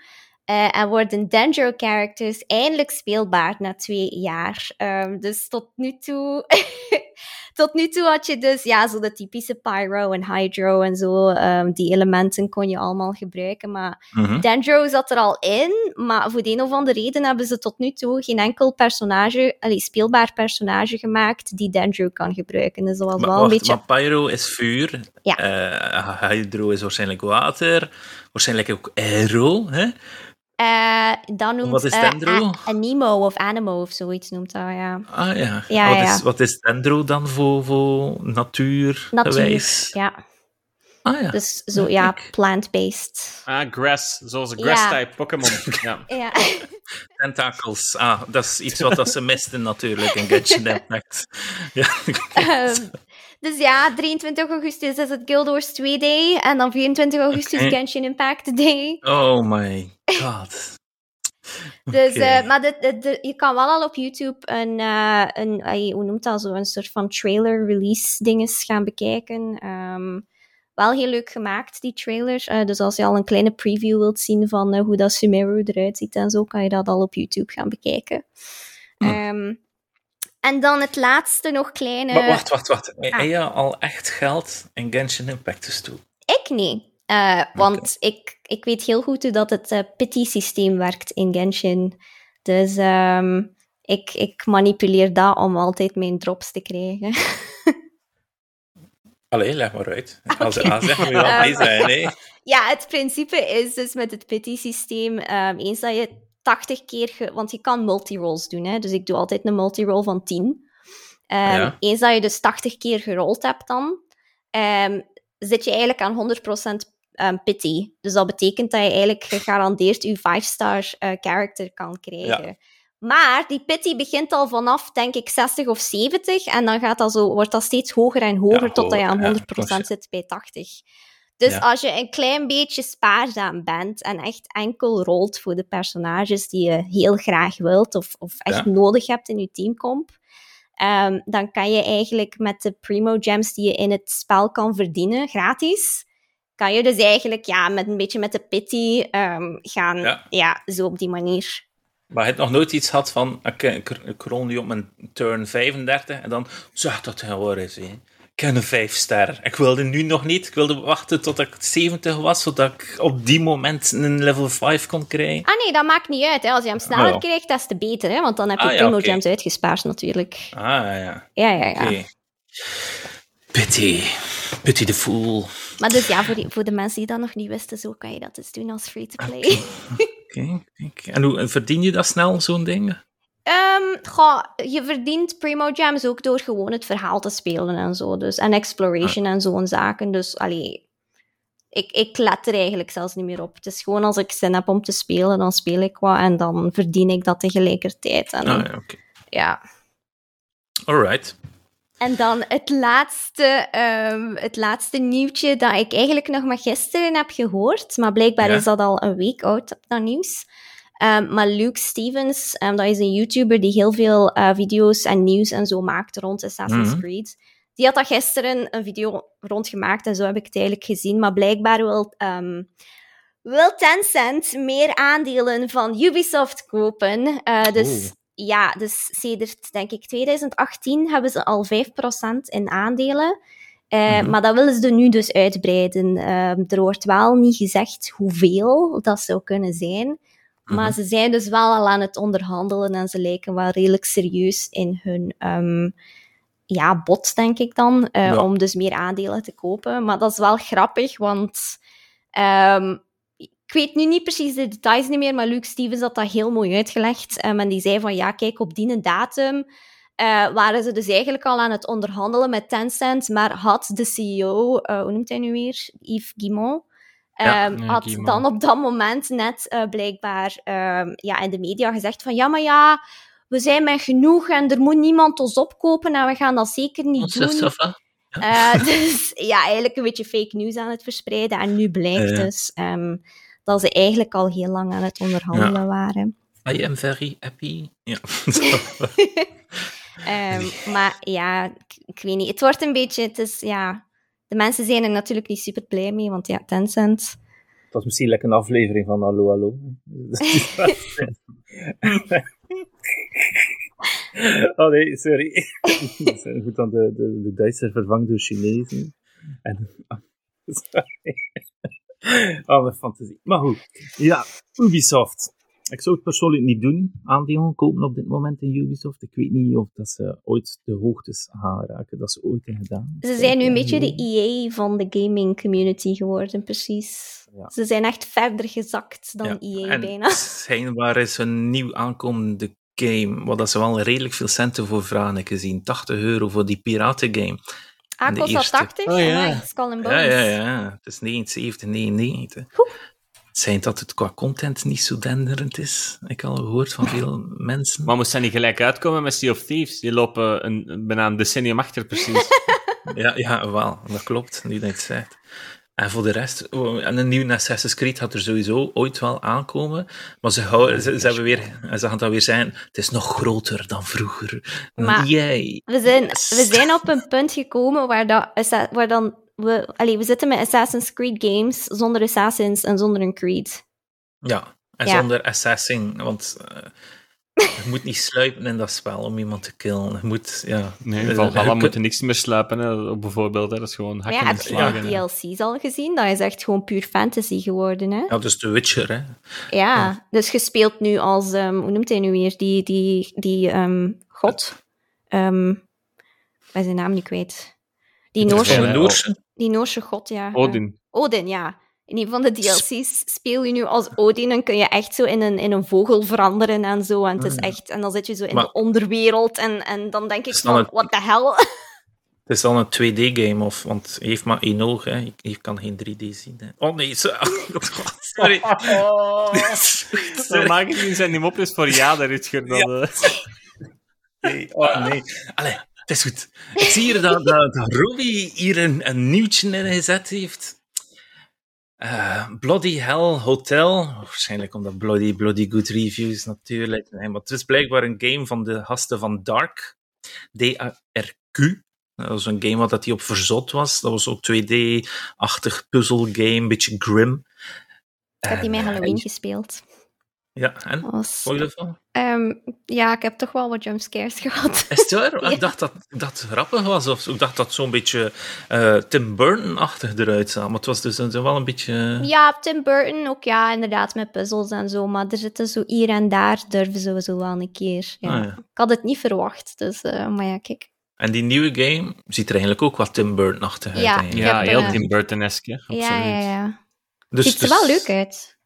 Uh, en worden Dendro-characters eindelijk speelbaar na twee jaar. Um, dus tot nu toe... tot nu toe had je dus ja, zo de typische Pyro en Hydro en zo. Um, die elementen kon je allemaal gebruiken. Maar mm -hmm. Dendro zat er al in. Maar voor de een of andere reden hebben ze tot nu toe geen enkel personage, allee, speelbaar personage gemaakt die Dendro kan gebruiken. Dus dat was maar, wel wacht, een beetje... Maar Pyro is vuur. Ja. Uh, Hydro is waarschijnlijk water. Waarschijnlijk ook aero, hè? Uh, dan noemt wat is uh, Dendro? Anemo of Animo of zoiets noemt dat, ja. Ah ja. Ja, wat, ja. Is, wat is Dendro dan voor, voor natuur? Natuur, ja. Ah ja. Dus zo, ja, plant-based. Ah, grass. Zoals een grass-type Pokémon. ja. ja. Tentakels. Ah, dat is iets wat dat ze misten natuurlijk in Genshin Impact. ja. um, dus ja, 23 augustus is het Guild Wars 2 Day. En dan 24 augustus Oké. Genshin Impact Day. Oh my god. Dus, eh, maar je kan wel al op YouTube een, eh, een hoe noemt dat zo, een soort van trailer release dinges gaan bekijken. Ehm, wel heel leuk gemaakt, die trailer. Eh, dus als je al een kleine preview wilt zien van hoe dat Sumeru eruit ziet en zo, kan je dat al op YouTube gaan bekijken. Hm. En dan het laatste nog kleine... Maar wacht, wacht, wacht. ah. Heb je al echt geld in Genshin Impact gestoken? Ik niet. Eh, want ik, ik weet heel goed hoe dat het eh, pity-systeem werkt in Genshin. Dus ehm, ik, ik manipuleer dat om altijd mijn drops te krijgen. Allee, leg maar uit. Als Oké. A zeggen we wel bij zijn, hè? ja, het principe is dus met het pity-systeem, ehm, eens dat je 80 keer... ge- want je kan multirolls doen, hè. Dus ik doe altijd een multiroll van 10. Ehm, Ja. Eens dat je dus 80 keer gerold hebt dan, ehm, zit je eigenlijk aan 100% ehm, pity. Dus dat betekent dat je eigenlijk gegarandeerd je 5-star eh, character kan krijgen. Maar die pity begint al vanaf, denk ik, 60 of 70. En dan gaat dat zo, wordt dat steeds hoger en hoger Ja, totdat je aan hoger, 100% ja, zit bij 80. Dus Ja. als je een klein beetje spaarzaam bent en echt enkel rolt voor de personages die je heel graag wilt of, of echt Ja. nodig hebt in je teamcomp, ehm, dan kan je eigenlijk met de primo gems die je in het spel kan verdienen, gratis, kan je dus eigenlijk ja, met een beetje met de pity ehm, gaan, Ja. ja, zo op die manier. Maar je hebt nog nooit iets gehad van, ik, ik, ik rol nu op mijn turn 35 en dan, zeg dat het geworden is, hè. Ik heb een 5 ster. Ik wilde nu nog niet. Ik wilde wachten tot ik 70 was, zodat ik op die moment een level 5 kon krijgen. Ah nee, dat maakt niet uit. Hè. Als je hem sneller ja. krijgt, dat is te beter. Hè? Want dan heb je Ah, ja. Gems uitgespaard natuurlijk. Ah, ja. Ja, ja, ja. Pity. Pity the fool. Maar dus ja, voor, die, voor de mensen die dat nog niet wisten, zo kan je dat dus doen als free-to-play. Oké. oké. En hoe en verdien je dat snel, zo'n ding? Goh, je verdient Primo Gems ook door gewoon het verhaal te spelen en zo. Dus, en exploration en zo'n zaken. Dus allee, ik, ik let er eigenlijk zelfs niet meer op. Het is gewoon als ik zin heb om te spelen, dan speel ik wat en dan verdien ik dat tegelijkertijd. En, Ah, ja, oké. ja. Alright. En dan het laatste, ehm, het laatste nieuwtje dat ik eigenlijk nog maar gisteren heb gehoord. Maar blijkbaar Ja. is dat al een week oud, dat nieuws. Ehm, maar Luke Stevens, ehm, dat is een YouTuber die heel veel eh, video's en nieuws en zo maakt rond Assassin's Mhm. Creed. Die had dat gisteren een video rondgemaakt en zo heb ik het eigenlijk gezien. Maar blijkbaar wil, ehm, wil Tencent meer aandelen van Ubisoft kopen. Eh, dus Oeh. ja, dus sedert denk ik 2018 hebben ze al 5% in aandelen. Eh, Mhm. Maar dat willen ze nu dus uitbreiden. Er wordt wel niet gezegd hoeveel dat zou kunnen zijn. Maar Mhm. ze zijn dus wel al aan het onderhandelen en ze lijken wel redelijk serieus in hun ehm, ja, bod, denk ik dan, eh, Ja. om dus meer aandelen te kopen. Maar dat is wel grappig, want ehm, ik weet nu niet precies de details niet meer, maar Luke Stevens had dat heel mooi uitgelegd. Ehm, en die zei van, ja, kijk, op die datum eh, waren ze dus eigenlijk al aan het onderhandelen met Tencent, maar had de CEO, eh, hoe noemt hij nu weer? Yves Guillemot, Ja, ehm, ja, had dan op dat moment net eh, blijkbaar ehm, ja, in de media gezegd van, ja, maar ja, we zijn met genoeg en er moet niemand ons opkopen en we gaan dat zeker niet doen. Eh, dus ja, eigenlijk een beetje fake news aan het verspreiden. En nu blijkt dus ehm, dat ze eigenlijk al heel lang aan het onderhandelen waren. I am very happy. Ja. Ehm, maar ja, ik, ik weet niet. Het wordt een beetje, het is, ja... De mensen zijn er natuurlijk niet super blij mee, want ja, Tencent... Het was misschien lekker een aflevering van Hallo Hallo. oh nee, sorry. Goed dan de, de, de Duitser vervangen door Chinezen. En, sorry. Oh, mijn fantasie. Maar goed. Ja, Ubisoft. Ik zou het persoonlijk niet doen, aandelen kopen op dit moment in Ubisoft. Ik weet niet of dat ze ooit de hoogtes gaan raken dat ze ooit hebben gedaan. Ze zijn nu een beetje de. EA van de gaming community geworden, precies. Ja. Ze zijn echt verder gezakt dan Ja, EA en bijna. schijnbaar is een nieuw aankomende game, waar dat ze wel redelijk veel centen voor vragen, ik gezien. 80 euro voor die piratengame. Ah, kost dat eerste. 80? Oh, ja. Amai, Skull and Ja, Bones. ja, ja. Het is 79, 99. Zijn dat het qua content niet zo denderend is? Ik heb al gehoord van veel mensen. Maar moest dat niet gelijk uitkomen met Sea of Thieves? Die lopen een, een- bijna een decennium achter, precies. Ja, ja, wel, dat klopt, nu dat je het zegt. En voor de rest, oh, en een nieuwe Assassin's Creed gaat er sowieso ooit wel aankomen. Maar ze, houden, ze, ze, hebben weer, ze gaan dan weer zijn, het is nog groter dan vroeger. Maar- Jij. We zijn, Yes. we zijn op een punt gekomen waar, dat, waar dan we, allee, we zitten met Assassin's Creed games zonder Assassins en zonder een Creed. Ja, en Ja. zonder assassin, want eh, je moet niet sluipen in dat spel om iemand te killen. Je moet, ja... Nee, eh, in Valhalla je moet je niks meer sluipen, hè, bijvoorbeeld. Hè. Dat is gewoon hakken ja, en heb je slagen. de hè. DLC's al gezien? Dat is echt gewoon puur fantasy geworden, hè? Ja, dus The Witcher, hè. Ja, dus je speelt nu als, ehm, hoe noemt hij nu weer, die, die, die ehm, god. Ehm ik ben zijn naam niet kwijt. Die Ja, Noorse, de die Noorse god, ja. Odin. Odin, ja. In een van de DLC's speel je nu als Odin en kun je echt zo in een, in een vogel veranderen en zo. En, het is Ah. echt, en dan zit je zo in Maar- de onderwereld en, en dan denk ik van, het- what the hell? Het is dan een 2D-game, of, want hij heeft maar één oog, hè. Je kan geen 3D zien, hè. Oh nee, zo- sorry. De marketing zijn niet op is voor ja, daar is dan... eh, Nee, oh nee. Allee, het is goed. Ik zie hier dat, dat, dat Robbie hier een, een nieuwtje in gezet heeft. Eh, Bloody Hell Hotel. Waarschijnlijk omdat Bloody, Bloody Good Reviews natuurlijk. Nee, maar het is blijkbaar een game van de gasten van Dark. D-A-R-Q. Dat was een game wat dat die op verzot was. Dat was zo'n 2D-achtig puzzelgame, een beetje grim. Ik heb die met eh, Halloween gespeeld. Ja, en? Vond je ervan? Ehm, ja, ik heb toch wel wat jumpscares gehad. Is het waar? Ja. Ik dacht dat dat grappig was. Of zo. ik dacht dat zo'n beetje eh, Tim Burton-achtig eruit zag. Maar het was dus wel een beetje... Ja, Tim Burton ook, ja, inderdaad, met puzzels en zo. Maar er zitten zo hier en daar, durven ze zo wel een keer. Ja. Ah, ja. Ik had het niet verwacht, dus, eh, maar ja, kijk. En die nieuwe game ziet er eigenlijk ook wat Tim Burton-achtig uit. Ja. Ja, heb, heel eh, Tim Burton-esque. Ja, ja, ja. Dus, Ziet er dus- wel leuk uit.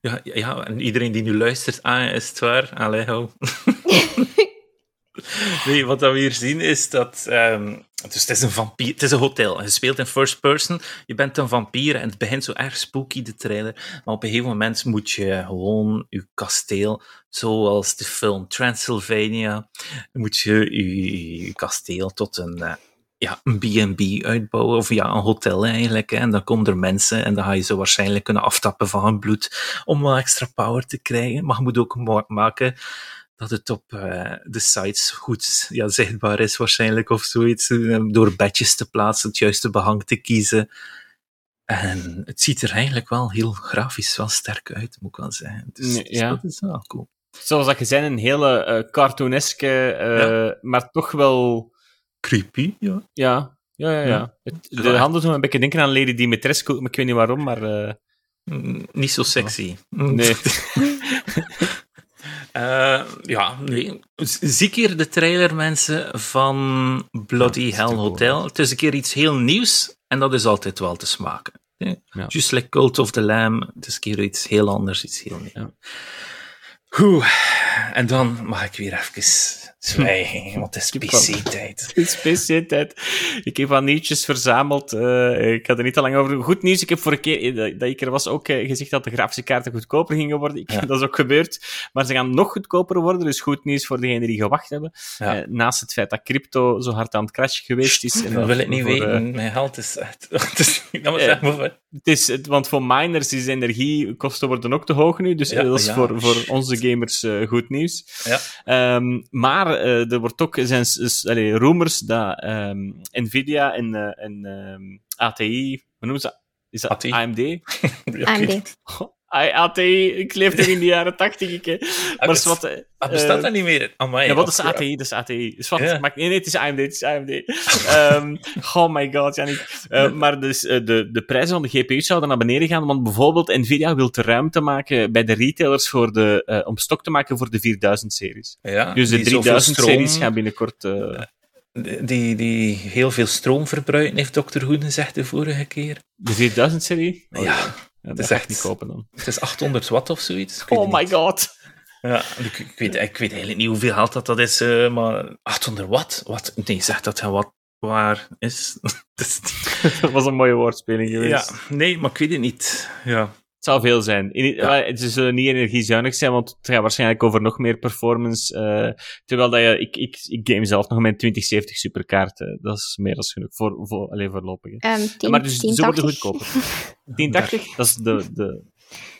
Ja, ja, en iedereen die nu luistert, ah, is het waar? Allee, hou. nee, wat we hier zien is dat... dus het is een vampier, het is een hotel. Je speelt in first person, je bent een vampier en het begint zo erg spooky, de trailer. Maar op een gegeven moment moet je gewoon je kasteel, zoals de film Transylvania, moet je je, je kasteel tot een... ja, een B&B uitbouwen, of ja, een hotel eigenlijk. Hè. En dan komen er mensen en dan ga je ze waarschijnlijk kunnen aftappen van hun bloed om wat extra power te krijgen. Maar je moet ook ma- maken dat het op eh, de sites goed ja, zichtbaar is waarschijnlijk of zoiets. eh, Door badges te plaatsen, het juiste behang te kiezen. En het ziet er eigenlijk wel heel grafisch wel sterk uit, moet ik wel zeggen. Dus, Nee, dus ja. dat is wel cool. Zoals dat je zei, een hele eh cartooneske, eh, Ja. maar toch wel... Creepy, ja. Ja, ja, ja. ja. Het, de handen doen een beetje denken aan Lady Dimitrescu, maar ik weet niet waarom, maar... eh, Mm, Niet zo sexy. nee. Eh, ja, nee. Zie ik hier de trailer, mensen, van Bloody Ja, Hell te Hotel. Het is een keer iets heel nieuws en dat is altijd wel te smaken. Ja. Just like Cult of the Lamb, het is een keer iets heel anders, iets heel nieuws. Ja. Oeh, en dan mag ik weer even want het is PC-tijd. Het is PC-tijd. Ik heb wat nieuwtjes verzameld. eh, ik had er niet te lang over. Goed nieuws. Ik heb vorige keer eh, dat, ik er was ook eh, gezegd dat de grafische kaarten goedkoper gingen worden. Ik, Ja. Dat is ook gebeurd. Maar ze gaan nog goedkoper worden. Dus goed nieuws voor degenen die gewacht hebben. Ja. Naast het feit dat crypto zo hard aan het crashen geweest is. en Dat wil ik niet voor, weten, mijn geld is maar maar, het is, het- want voor miners is energiekosten worden ook te hoog nu. Dus Ja, dat is voor, voor onze gamers goed nieuws. Ja. Ehm, maar eh, er wordt ook, zijn s- s- allee, rumors dat ehm, Nvidia en, eh, en ehm, ATI, hoe noemen ze dat? Is dat? AMD? AMD. ATI, ik leef nog in de jaren tachtig. Ik, hè. Maar wat, eh, Ah, bestaat eh, dat niet meer? Amai, ja, wat is ATI? Dat is ATI. Wat, Ja. maar, nee, nee, het is AMD. Het is AMD. Ehm, oh my god, Janik. Eh, maar dus, eh, de, de prijzen van de GPU's zouden naar beneden gaan, want bijvoorbeeld Nvidia wil te ruimte maken bij de retailers voor de, om stok te maken voor de 4000-series. Ja, Dus de die zoveel 3000-series stroom- gaan binnenkort... Die, die heel veel stroom verbruiken, heeft Dr. Hoeden gezegd de vorige keer. de 4000-serie? Ja, ja, dat is echt- niet kopen dan. Het is 800 watt of zoiets. Oh het my niet. god. Ja, ik, ik, weet, ik weet eigenlijk niet hoeveel geld dat, dat is, eh, maar 800 watt? Wat? Nee, zeg dat hij wat waar is. Dat is- dat was een mooie woordspeling geweest. ja, nee, maar ik weet het niet. Ja, Het zou veel zijn. In, Ja. maar Het zullen niet energiezuinig zijn, want het gaat waarschijnlijk over nog meer performance. eh, terwijl dat je... Ik, ik, ik game zelf nog met 2070 superkaart. eh, dat is meer dan genoeg. Voor, voor, alleen voorlopig. hè. Ehm, 10, maar dus ze worden 1080. goedkoper. 1080, dat is de, de,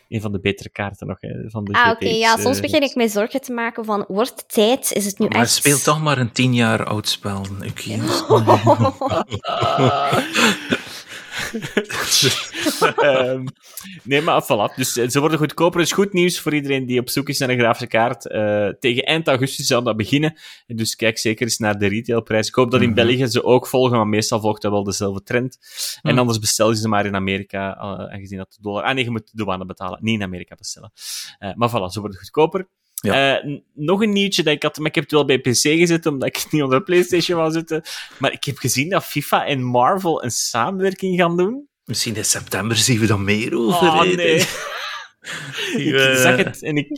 een van de betere kaarten nog, hè, van de Ah, oké. Ja, soms eh, begin ik mij zorgen te maken van, wordt het tijd? Is het nu maar echt... speel toch maar een 10 jaar oud spel. Ik, Ehm, nee, maar voilà. Dus eh, ze worden goedkoper. is goed nieuws voor iedereen die op zoek is naar een grafische kaart. Eh, tegen eind augustus zal dat beginnen. En Dus kijk zeker eens naar de retailprijs. Ik hoop dat in Mhm. België ze ook volgen, maar meestal volgt dat wel dezelfde trend. En Mhm. anders bestel je ze maar in Amerika, eh, aangezien dat de dollar... Ah nee, je moet de douane betalen. Niet in Amerika bestellen. Eh, maar voilà, ze worden goedkoper. Ja. Eh, nog een nieuwtje dat ik had, maar ik heb het wel bij PC gezet, omdat ik niet onder de PlayStation wou zitten. Maar ik heb gezien dat FIFA en Marvel een samenwerking gaan doen. Misschien in september zien we dan meer over. Oh, nee. Ik eh, zag het en ik,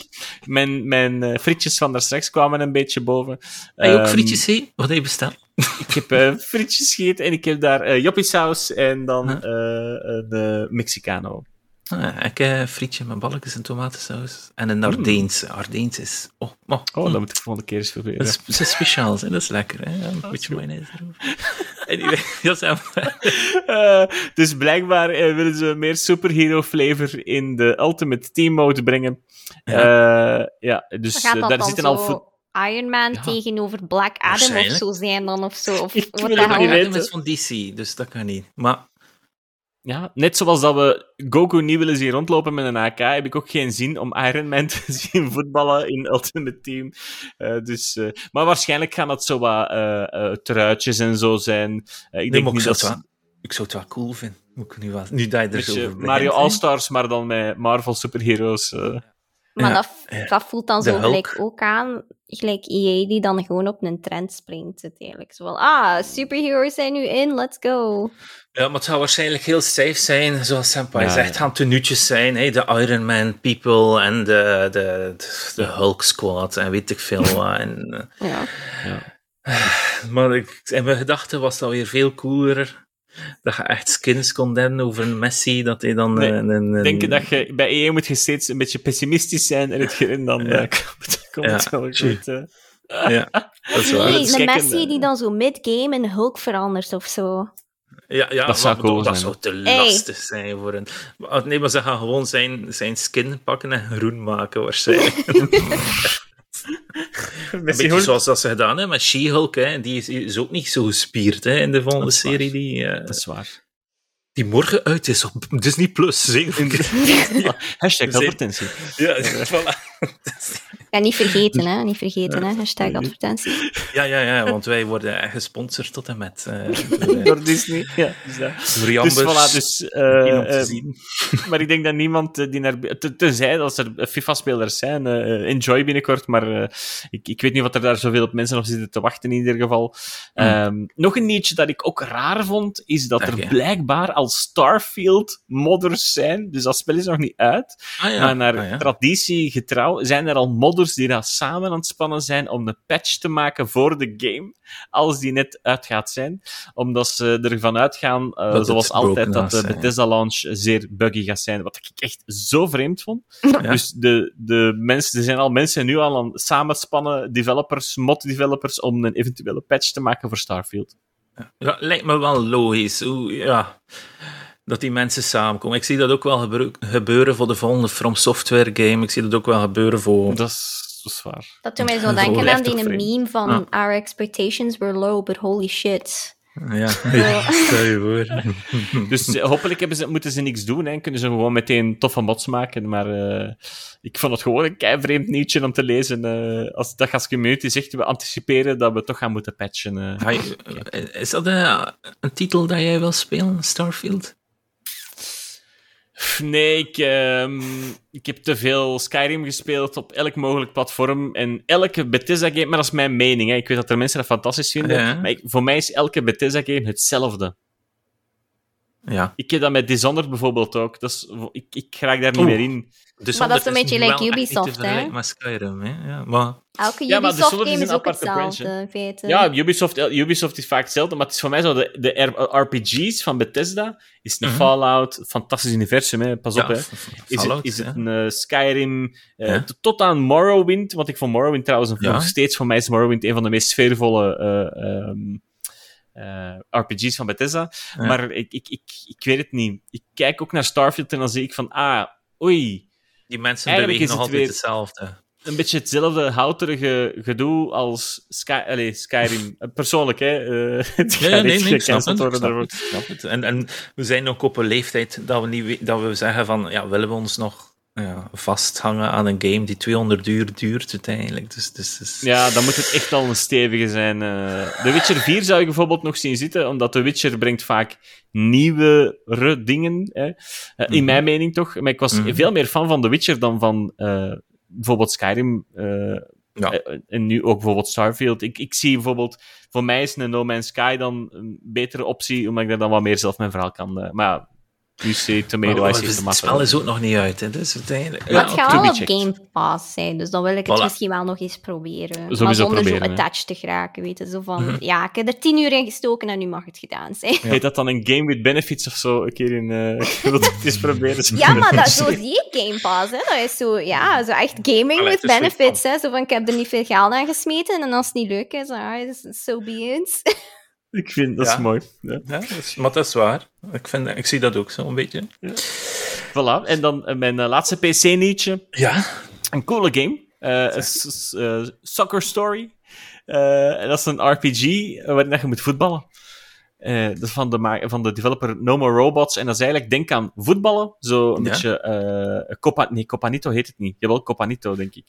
mijn, mijn eh, frietjes van daar straks kwamen een beetje boven. Heb je ook Ehm, frietjes? Wat heb je besteld? Ik heb frietjes gegeten en ik heb daar eh joppiesaus en dan Huh? een eh, Mexicano. Ah, ik heb frietje met balletjes en tomatensaus. En een Ardeense. Ardeense is... Oh, oh, Oh, dat moet ik de volgende keer eens proberen. Dat is, dat is speciaal, hè? dat is lekker. Hè? Een beetje mayonaise erover. Anyway, dat zijn Eh, dus blijkbaar eh, willen ze meer superhero flavor in de Ultimate Team Mode brengen. Ja, ja dus eh, daar dan zitten zo al... Iron Man Ja. tegenover Black Adam of zo zijn dan of zo? Of Ik wat wil het niet Adam weten. is van DC, dus dat kan niet. Maar ja, net zoals dat we Goku niet willen zien rondlopen met een AK, heb ik ook geen zin om Iron Man te zien voetballen in Ultimate Team. Uh, dus, uh, maar waarschijnlijk gaan het zo wat uh, truitjes en zo zijn. ik nee, denk niet ik dat... Ik zou het wel cool vinden. Moet ik nu, wel, nu dat je er zo Mario All-Stars, maar dan met Marvel superheroes. Maar ja, dat, dat, voelt dan zo gelijk ook aan, gelijk EA die dan gewoon op een trend springt uiteindelijk. Zo van, ah, superheroes zijn nu in, let's go. Ja, maar het zou waarschijnlijk heel stijf zijn, zoals Senpai ja, zegt, gaan tenuutjes zijn. Hè? De Iron Man people en de, de, de Hulk squad en weet ik veel wat. En, ja. ja. Maar ik, in mijn gedachten was dat weer veel cooler dat je echt skins kon doen over een Messi, dat hij dan... Nee, een, een, ik denk dat je bij EA moet je steeds een beetje pessimistisch zijn en het en dan ja. uh, komt het wel goed. Uh. Ja, dat is waar. Nee, een Messi die dan zo mid-game in Hulk verandert of zo. Ja, ja dat zou cool dat zou te lastig zijn voor een... Nee, maar ze gaan gewoon zijn, zijn skin pakken en groen maken, waarschijnlijk. Een beetje Hulk. zoals dat ze gedaan hebben met She-Hulk. Die is, is, ook niet zo gespierd hè, in de volgende serie. Die, uh, dat is waar. Die morgen uit is op Disney+. Plus. ja, hashtag advertentie. Ja, voilà. Ja, niet vergeten, hè. Niet vergeten, hè. Hashtag advertentie. Ja, ja, ja, want wij worden gesponsord tot en met... Uh, door, door Disney, ja. Dus, Jambers. Dus voilà, dus... Uh, maar ik denk dat niemand die naar... Te, tenzij als er FIFA-spelers zijn, uh, enjoy binnenkort, maar ik, ik weet niet wat er daar zoveel op mensen op zitten te wachten in ieder geval. Mm. Um, nog een nietje dat ik ook raar vond, is dat er blijkbaar Starfield modders zijn. Dus dat spel is nog niet uit. Ah, ja. Maar naar ah, ja. traditie getrouw zijn er al modders die daar samen aan het spannen zijn om een patch te maken voor de game, als die net uit gaat zijn. Omdat ze ervan uitgaan, uh, zoals altijd, dat de gaat zijn. Bethesda launch zeer buggy gaat zijn. Wat ik echt zo vreemd vond. Ja. Dus de, de mensen, er zijn al mensen nu al aan samenspannen, developers, mod-developers, om een eventuele patch te maken voor Starfield. Ja, lijkt me wel logisch. Hoe, ja, dat die mensen samenkomen. Ik zie dat ook wel gebeur- gebeuren voor de volgende From Software game. Ik zie dat ook wel gebeuren voor... Dat is, dat is waar. Dat doet mij zo denken aan die meme van Ah. Our expectations were low, but holy shit. Ja, stel je voor. Dus eh, hopelijk hebben ze, moeten ze niks doen en kunnen ze gewoon meteen toffe mods maken. Maar eh, ik vond het gewoon een kei vreemd nieuwtje om te lezen. eh, als dat als community zegt, we anticiperen dat we toch gaan moeten patchen. is dat eh, een titel dat jij wil spelen, Starfield? Nee, ik, ehm, ik heb te veel Skyrim gespeeld op elk mogelijk platform. En elke Bethesda-game, maar dat is mijn mening. Hè. Ik weet dat er mensen dat fantastisch vinden. Ja. Maar ik- voor mij is elke Bethesda-game hetzelfde. Ja. Ik heb dat met Dishonored bijvoorbeeld ook. Dat is, ik, ik raak daar niet Oeh. meer in. Dus Maar dat is een beetje like Ubisoft, hè? met Skyrim, hè? Ja, maar... Elke Ja, maar de Ubisoft Solid is ook hetzelfde, feite. Ja, Ubisoft, Ubisoft is vaak hetzelfde, maar het is voor mij zo de, de RPG's van Bethesda. Is een Mhm. Fallout, fantastisch universum, hè? pas op. Hè. Is Fallout, het, is het een eh, Skyrim, eh, tot aan Morrowind, want ik vond Morrowind trouwens nog steeds voor mij is Morrowind een van de meest sfeervolle eh, ehm, eh, RPG's van Bethesda. Ja. Maar ik, ik, ik, ik weet het niet. Ik kijk ook naar Starfield en dan zie ik van, ah, oei, Die mensen bewegen nog altijd hetzelfde. een beetje hetzelfde houterige gedoe als Sky, allez, Skyrim. Eh, Persoonlijk, hè. eh, het Ja, nee, nee, ik snap het, snap daarvoor. het, ik snap het. En, en we zijn ook op een leeftijd dat we, niet, dat we zeggen van, ja, willen we ons nog ja, vasthangen aan een game die 200 uur duurt uiteindelijk. Dus, dus, dus Ja, dan moet het echt al een stevige zijn. eh. The Witcher 4 zou je bijvoorbeeld nog zien zitten, omdat The Witcher brengt vaak nieuwere dingen. Hè. Eh, in Mhm. mijn mening toch. Maar ik was Mhm. veel meer fan van The Witcher dan van eh, bijvoorbeeld Skyrim. Ja. en nu ook bijvoorbeeld Starfield. Ik, ik zie bijvoorbeeld, voor mij is een No Man's Sky dan een betere optie, omdat ik daar dan wat meer zelf mijn verhaal kan. maar ja, zie Tomato Maar, Ice het spel is ook nog niet uit, hè? Dus uiteindelijk... Maar Ja, het gaat wel op. Game Pass zijn, dus dan wil ik het Voilà. misschien wel nog eens proberen. maar zonder proberen, zo hè. attached te geraken, weet je. Zo van, Mhm. ja, ik heb er tien uur in gestoken en nu mag het gedaan zijn. Heet dat dan een game with benefits of zo? Een keer in. eh ik wil het eens proberen. Ja, maar dat, zo zie ik Game Pass, hè. Dat is zo, ja, zo echt gaming Allee, with benefits, hè. Zo van, ik heb er niet veel geld aan gesmeten en als het niet leuk is, ah, so be it. Ik vind dat is mooi. Ja. Ja, dat is- maar dat is waar. Ik, vind, ik zie dat ook zo een beetje. Voilà. En dan eh, mijn eh, laatste PC-nietje. Ja. Een coole game. Eh, eh, Soccer Story. Eh, en dat is een RPG waarin je moet voetballen. Eh, dat is van de, van de developer No More Robots. En dat is eigenlijk, denk aan voetballen. Zo een Ja. beetje... eh Copa, nee, Copanito heet het niet. Jawel, Copanito, denk ik.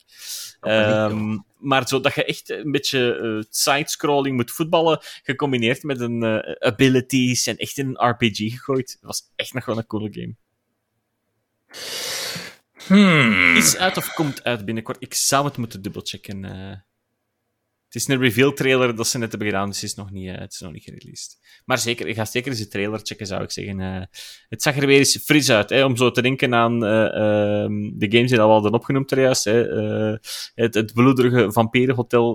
Copanito. Ehm, maar zo dat je echt een beetje eh, side-scrolling moet voetballen, gecombineerd met een abilities en echt in een RPG gegooid. Dat was echt nog wel een coole game. Hmm. Is uit of komt uit binnenkort. Ik zou het moeten dubbelchecken. Het is een reveal trailer dat ze net hebben gedaan, dus het is nog niet, eh, het is nog niet gereleased. Maar zeker, ik ga zeker eens de trailer checken, zou ik zeggen. eh. het zag er weer eens fris uit, hè, om zo te denken aan eh, ehm, de games die al hadden opgenoemd juist. Hè, het, het bloederige vampierenhotel,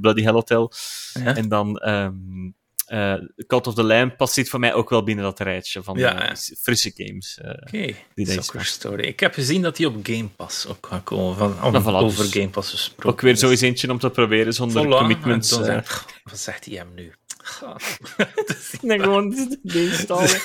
Bloody Hell Hotel. Ja. En dan ehm eh, Cult of the Lamb past dit voor mij ook wel binnen dat rijtje van Ja, frisse games. eh. Oké, Soccer Story. Ik heb gezien dat die op Game Pass ook gaat komen. Van, om, Nou, voilà, over dus Game Pass gesproken. Ook weer zo eens eentje om te proberen zonder Voilà, commitments. dan eh. Wat zegt hij hem nu? Nee, gewoon deinstallen.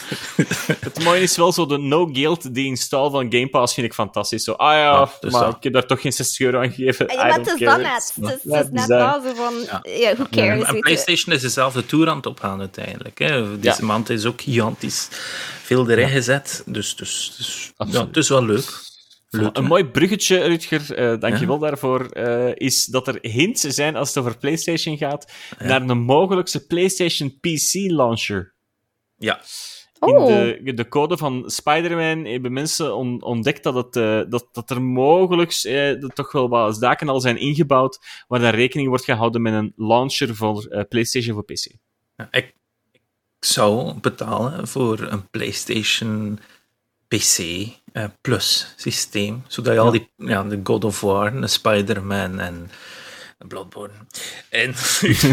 het mooie is wel zo de no-guilt deinstall van Game Pass vind ik fantastisch. Zo, ah ja, Ja, dus maar dat. ik heb daar toch geen 60 euro aan gegeven. Ja, maar het is dan net. Het is, het is net zo van, Ja. who cares, en. PlayStation is dezelfde toer aan het opgaan uiteindelijk. Hè. Deze Ja. maand is ook gigantisch veel erin gezet. Dus, dus, dus ja, het is wel leuk. Leuk, Een mooi bruggetje, Rutger, eh dankjewel daarvoor, eh, is dat er hints zijn als het over PlayStation gaat, naar een mogelijkse PlayStation PC-launcher. Ja, Oh, In de, de code van Spider-Man hebben mensen on- ontdekt dat, het, eh, dat, dat er mogelijk eh, toch wel wat zaken al zijn ingebouwd waar daar rekening wordt gehouden met een launcher voor eh, PlayStation voor PC. Ja, ik, ik zou betalen voor een PlayStation PC eh, Plus systeem, zodat je al die ja, de God of War, Spider-Man en Bloodborne en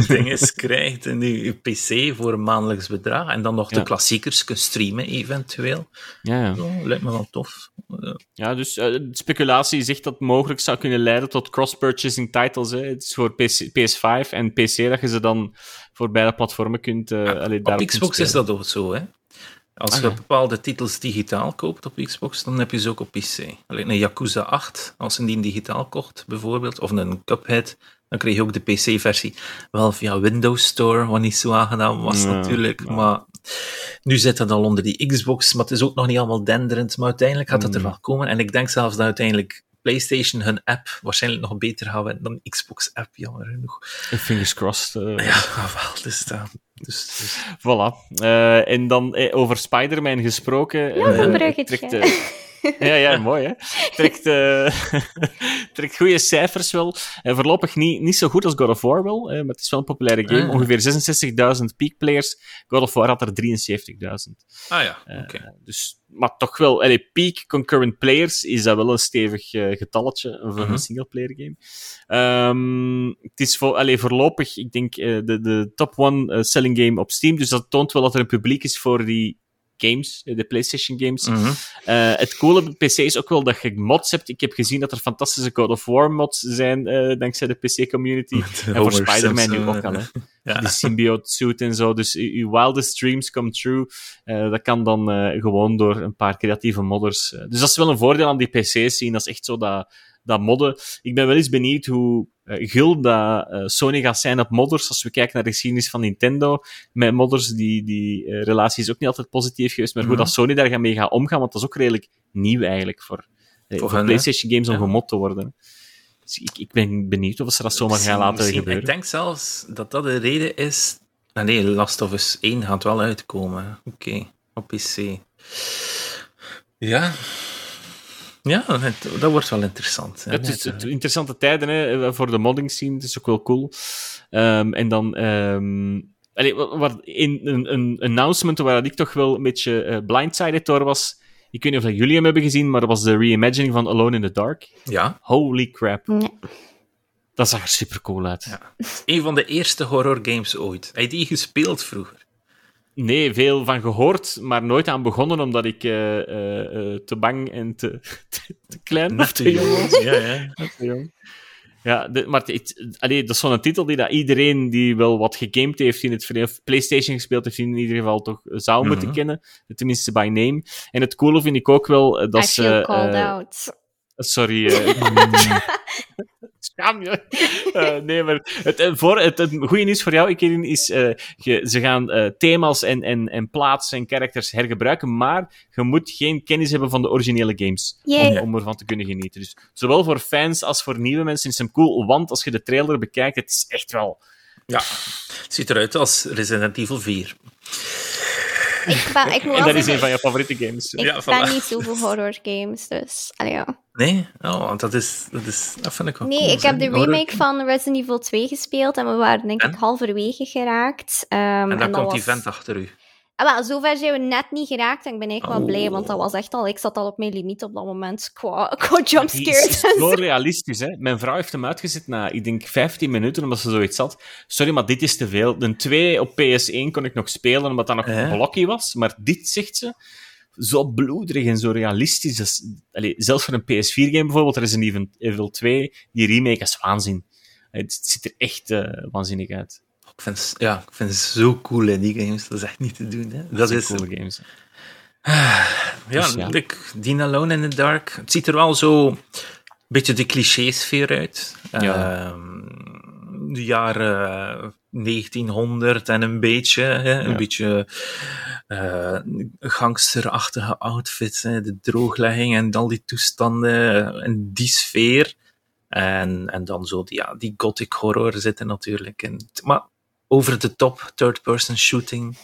dingen krijgt en je, PC voor een maandelijks bedrag en dan nog de klassiekers kunt streamen eventueel. Ja, ja. Ja, lijkt me wel tof. Ja dus eh, speculatie zegt dat het mogelijk zou kunnen leiden tot cross-purchasing titles. Hè. Het is voor PC, PS5 en PC dat je ze dan voor beide platformen kunt... allee, op Xbox kunt is dat ook zo, hè. Als Ah, je bepaalde titels digitaal koopt op Xbox, dan heb je ze ook op PC. Alleen een Yakuza 8, als je die digitaal kocht, bijvoorbeeld, of een Cuphead, dan kreeg je ook de PC-versie. Wel via Windows Store, wat niet zo aangenaam was Ja, natuurlijk. ja. Maar nu zit dat al onder die Xbox, maar het is ook nog niet allemaal denderend. Maar uiteindelijk gaat het er Mm. wel komen. En ik denk zelfs dat uiteindelijk PlayStation hun app waarschijnlijk nog beter gaan dan de Xbox-app, jammer genoeg. Fingers crossed. eh. Ja, wel, dus dat... Dus, dus. Voilà. Eh, en dan eh, over Spider-Man gesproken. Nog een eh, bruggetje. trekt, eh, ja, ja, mooi hè. Trekt, eh trekt goede cijfers wel. En voorlopig niet, niet zo goed als God of War wel, maar het is wel een populaire game. Ah. Ongeveer 66.000 peak players. God of War had er 73.000. Ah ja, Eh, oké. Dus, maar toch wel, allee, peak concurrent players is dat wel een stevig eh, getalletje voor Mhm. een singleplayer game. Ehm, het is voor, allee, voorlopig, ik denk, de, de top one selling game op Steam. Dus dat toont wel dat er een publiek is voor die games, eh, de PlayStation games. Mhm. Eh, het coole op PC is ook wel dat je mods hebt. Ik heb gezien dat er fantastische God of War mods zijn, eh, dankzij de PC-community. En voor Spider-Man nu ook al, hè. Ja. Die symbiote suit en zo. Dus je wildest dreams come true. Dat kan dan gewoon door een paar creatieve modders. Dus dat is wel een voordeel aan die PC's zien. Dat is echt zo dat, dat modden. Ik ben wel eens benieuwd hoe gul dat eh, Sony gaat zijn op modders. Als we kijken naar de geschiedenis van Nintendo met modders, die, die eh, relatie is ook niet altijd positief geweest. Maar hoe Mhm. dat Sony daar mee gaat omgaan, want dat is ook redelijk nieuw eigenlijk voor, eh, Voor voor, hen, hè? PlayStation games om Ja. gemod te worden. Dus ik, ik ben benieuwd of ze dat zomaar gaan laten Misschien- gebeuren. Ik denk zelfs dat dat de reden is. Ah, nee, Last of Us 1 gaat wel uitkomen. Oké, op PC. Ja. Ja, het- dat wordt wel interessant. hè. Het is het, interessante tijden hè, eh, voor de modding scene. Het is ook wel cool. Ehm, en dan... ehm allee, wa- waar, in, een, een announcement waar ik toch wel een beetje eh, blindsided door was. Ik weet niet of dat jullie hem hebben gezien, maar dat was de reimagining van Alone in the Dark. Ja, Holy crap. Nee. Dat zag er super cool uit. Ja. een van de eerste horror games ooit. Heb je die gespeeld vroeger? Nee, veel van gehoord, maar nooit aan begonnen, omdat ik eh, eh, eh, te bang en te, te, te klein of te jong was. Ja, ja. Te jong. Ja, de, maar het, allee, dat is zo'n titel die dat iedereen die wel wat gegamed heeft in het verleden, of PlayStation gespeeld heeft, in ieder geval toch zou moeten Mhm. kennen. Tenminste by name. En het coole vind ik ook wel dat I ze. feel called out. Sorry. Eh, nee, maar het, eh, voor, het, het goede nieuws voor jou, Ikerin, is uh, je, ze gaan uh, thema's en, en, en plaatsen en characters hergebruiken, maar je moet geen kennis hebben van de originele games om, om ervan te kunnen genieten. Dus zowel voor fans als voor nieuwe mensen is het cool, want als je de trailer bekijkt, het is echt wel... Ja, het ziet eruit als Resident Evil 4. Ik ben, ik moet En dat is een van je favoriete games. Ik Ja, ben voilà. niet zo voor horror games, dus... allee, ja. Nee? Oh, want dat is, dat is... Dat vind ik wel Nee, cool, ik heb de Horror- remake van Resident Evil 2 gespeeld en we waren denk ik En? halverwege geraakt. Ehm, En dan komt die vent achter u. Ah, wel, zover zijn we net niet geraakt en ik ben eigenlijk wel Oh. blij, want dat was echt al... Ik zat al op mijn limiet op dat moment qua, qua is, jumpscares. is zo realistisch, hè. Mijn vrouw heeft hem uitgezet na, ik denk, 15 minuten, omdat ze zoiets had. Sorry, maar dit is te veel. De 2 op PS1 kon ik nog spelen, omdat dat nog een blokje was. Maar dit, zegt ze, zo bloederig en zo realistisch. Is- allee, zelfs voor een PS4-game bijvoorbeeld, Resident Evil- Evil 2, die remake is waanzin. Het ziet er echt eh, waanzinnig uit. Ik vind, het- ja, ik vind het zo cool in die games. Dat is echt niet te doen. Hè. Dat is, coole games. ja, Dus ja. Alone in the Dark. Het ziet er wel zo een beetje de cliché-sfeer uit. Ja. Ehm, de jaren 1900 en een beetje, hè, een Ja. beetje eh, gangsterachtige outfits, hè, de drooglegging en al die toestanden en die sfeer. En, en dan zo die, ja, die gothic horror zitten natuurlijk in. Maar over de top, third-person shooting.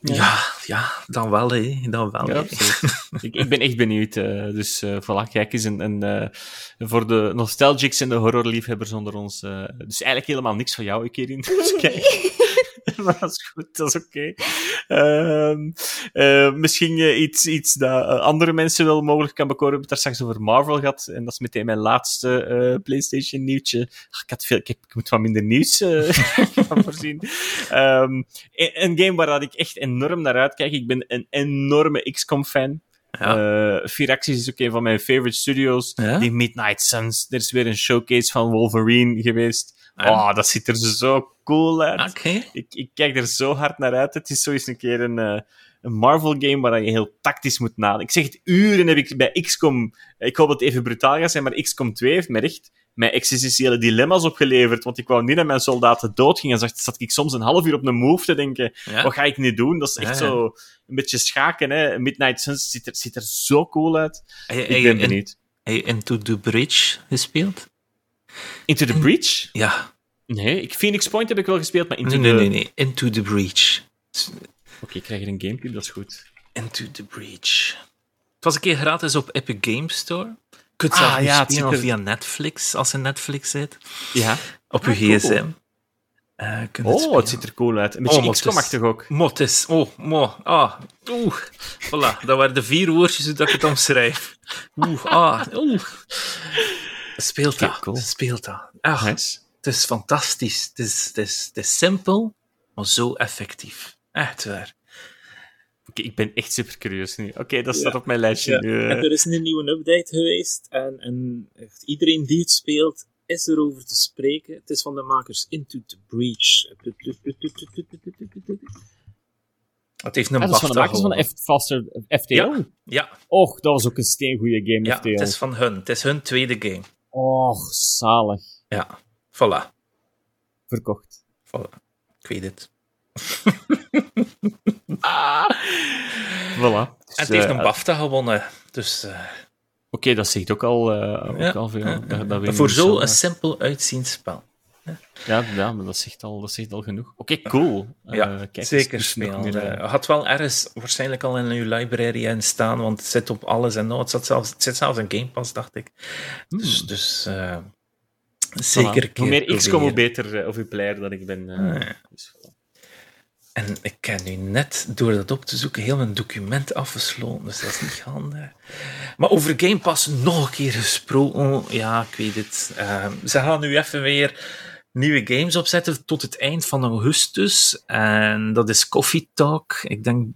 Ja. Ja. ja, dan wel, hè. Dan wel, Ja, ik, ik ben echt benieuwd. eh, dus eh voilà, kijk eens. En, en eh, voor de nostalgics en de horrorliefhebbers onder ons. dus eigenlijk helemaal niks van jou, Kerin. Dus kijk. maar dat is goed, dat is oké. Ehm, eh, misschien eh, iets, iets dat eh, andere mensen wel mogelijk kan bekoren. We hebben het daar straks over Marvel gehad. En dat is meteen mijn laatste PlayStation-nieuwtje. Ach, Ik, had veel, ik, heb, ik moet wat minder nieuws van voorzien. Ehm, een, een game waar dat ik echt enorm naar uitkijk. Ik ben een enorme XCOM-fan. Ja. Firaxis is ook een van mijn favorite studios. Ja? Die Midnight Suns. Er is weer een showcase van Wolverine geweest. Oh, dat ziet er zo cool uit. Oké. Ik, ik kijk er zo hard naar uit. Het is zo eens een keer een, eh, een Marvel-game waar je heel tactisch moet nadenken. Ik zeg het, uren heb ik bij XCOM... Ik hoop dat het even brutaal gaat zijn, maar XCOM 2 heeft me echt mijn existentiële dilemma's opgeleverd. Want ik wou niet dat mijn soldaten doodgingen. En zat, zat ik soms een half uur op een move te denken... Ja. Wat ga ik nu doen? Dat is echt Ja, ja. zo een beetje schaken. Hè? Midnight Suns ziet er, ziet er zo cool uit. Ik ben benieuwd. heb je Into the Bridge gespeeld? Into the Breach? Ja. Nee, ik, Phoenix Point heb ik wel gespeeld, maar Into Nee, nee, the... nee, nee. Into the Breach. Oké, ik krijg hier een Gamecube, dat is goed. Into the Breach. Het was een keer gratis op Epic Games Store. Je kunt Ah, zelf nu ja, het spelen er- via Netflix, als je Netflix zit. Ja. Op Ah, je cool. gsm. Eh, je Oh, het ziet er cool uit. Een Oh, beetje het XCOM-achtig ook. Mot is. Oh, mo. Ah. Oeh. Voilà. Dat waren de vier woordjes hoe dat ik het omschrijf. Oeh. Ah. Oeh. Speelt dat. cool. Speelt dat. Ach, Nice. het is fantastisch. Het is, het, is, het is simpel, maar zo effectief. Echt waar. Oké, ik ben echt super curieus nu. Oké, dat staat op mijn lijstje Ja, nu. En er is een nieuwe update geweest en, en echt iedereen die het speelt is erover te spreken. Het is van de makers Into the Breach. Het heeft een Ah, dat is van de makers van. F Faster FTL? Ja. Ja, Och, dat was ook een steengoede game, ja, FTL. het is van hun. Het is hun tweede game. Och, zalig. Ja, voilà. Verkocht. voilà. Ik weet het. Ah. Voilà. Dus, En het heeft eh, een BAFTA gewonnen. Dus eh, Oké, dat zegt ook al, eh, ook Ja, al veel. ja, Dat, dat voor zo'n simpel uitziend spel. Ja, ja, maar dat zegt al, dat zegt al genoeg. Oké, cool. Ja, Eh, kijk, zeker dus spelen. eh, had wel ergens waarschijnlijk al in uw library staan, want het zit op alles en nou, het, zat zelfs, het zit zelfs in Game Pass, dacht ik. Dus, dus eh, zeker Hmm. Hoe meer XCOM, hoe beter of hoe player dat ik ben. dus. En ik heb nu net, door dat op te zoeken, heel mijn document afgesloten, dus dat is niet handig. Maar over Game Pass nog een keer gesproken. Ja, ik weet het. Ze gaan nu even weer nieuwe games opzetten tot het eind van augustus. En dat is Coffee Talk. Ik denk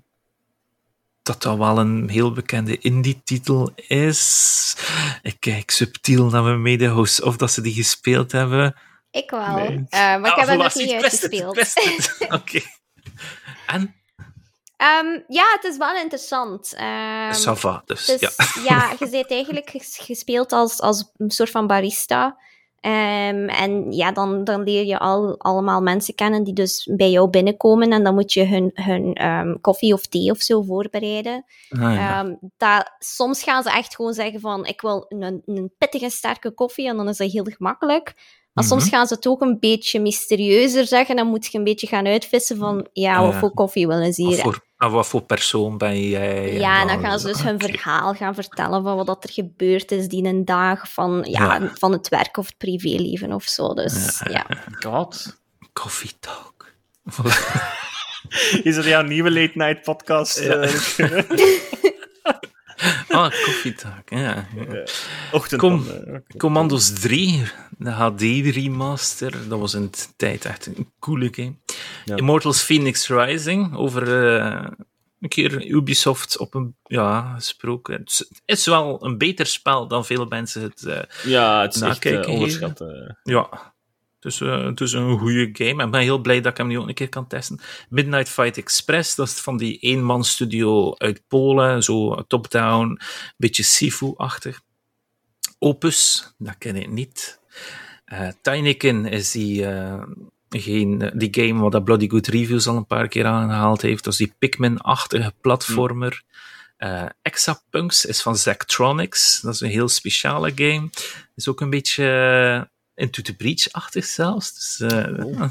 dat dat wel een heel bekende indie-titel is. Ik kijk subtiel naar mijn medehosts of dat ze die gespeeld hebben. Ik wel. Nee. Eh, maar ik heb Ah, het nog niet uitgespeeld. Oké. En? Ehm, ja, het is wel interessant. Ehm, Sava, dus, dus, ja. ja. je bent eigenlijk ges- gespeeld als, als een soort van barista. Ehm, en ja, dan, dan leer je al, allemaal mensen kennen die dus bij jou binnenkomen en dan moet je hun, hun ehm, koffie of thee of zo voorbereiden. Ah, ja. Ehm, dat, soms gaan ze echt gewoon zeggen van, ik wil een, een pittige, sterke koffie en dan is dat heel gemakkelijk. Maar soms Mhm. gaan ze het ook een beetje mysterieuzer zeggen. Dan moet je een beetje gaan uitvissen van, ja, Ah, wat voor koffie willen ze hier? voor, ah, wat voor persoon ben jij? Ja, en dan gaan ze dus hun verhaal gaan vertellen van wat dat er gebeurd is die een dag van, ja, Ja. van het werk of het privéleven of zo. Dus ja. God. Coffee talk. Is dat jouw nieuwe late night podcast? Ja. eh, ah, coffee talk, ja. ja. ochtend Kom. eh. Commandos 3, de HD-remaster, dat was in de tijd echt een coole game. Ja. Immortals Phoenix Rising, over eh, een keer Ubisoft op een, ja, gesproken. Het is- wel een beter spel dan veel mensen het, eh, Ja, het is echt Nakijken eh, onderschat. ja... Het is een goede game. Ik ben heel blij dat ik hem nu ook een keer kan testen. Midnight Fight Express, dat is van die eenman studio uit Polen. Zo top-down, beetje Sifu-achtig. Opus, dat ken ik niet. Eh Tinykin is die, geen, die game wat dat Bloody Good Reviews al een paar keer aangehaald heeft. Dat is die Pikmin-achtige platformer. Eh Exapunks is van Zachtronics. Dat is een heel speciale game. Is ook een beetje eh, Into the Breach-achtig zelfs. Dus, eh,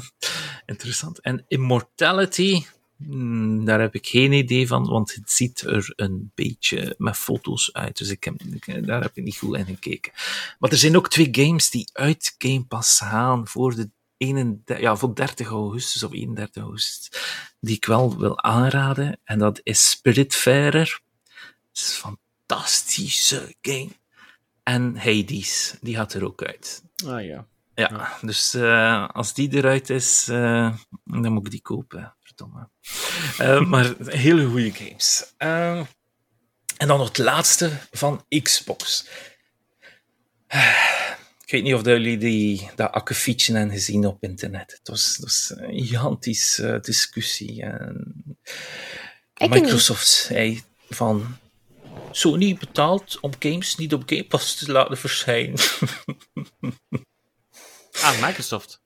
interessant. En Immortality, hmm, daar heb ik geen idee van, want het ziet er een beetje met foto's uit. Dus ik heb, ik- daar heb ik niet goed in gekeken. Maar er zijn ook twee games die uit Game Pass gaan voor de 31, ja, voor 30 augustus of 31 augustus, die ik wel wil aanraden. En dat is Spiritfarer. Het is een fantastische game. En Hades, die gaat er ook uit. Ah ja. Ja, dus eh, als die eruit is, eh, dan moet ik die kopen. Verdomme. Eh, maar hele goede games. Eh, en dan nog het laatste van Xbox. Ik weet niet of jullie die, dat akkefietje hebben gezien op internet. Het was, het was een gigantische discussie. En. Microsoft zei van... Sony betaalt om games niet op Game Pass te laten verschijnen. Ah, Microsoft.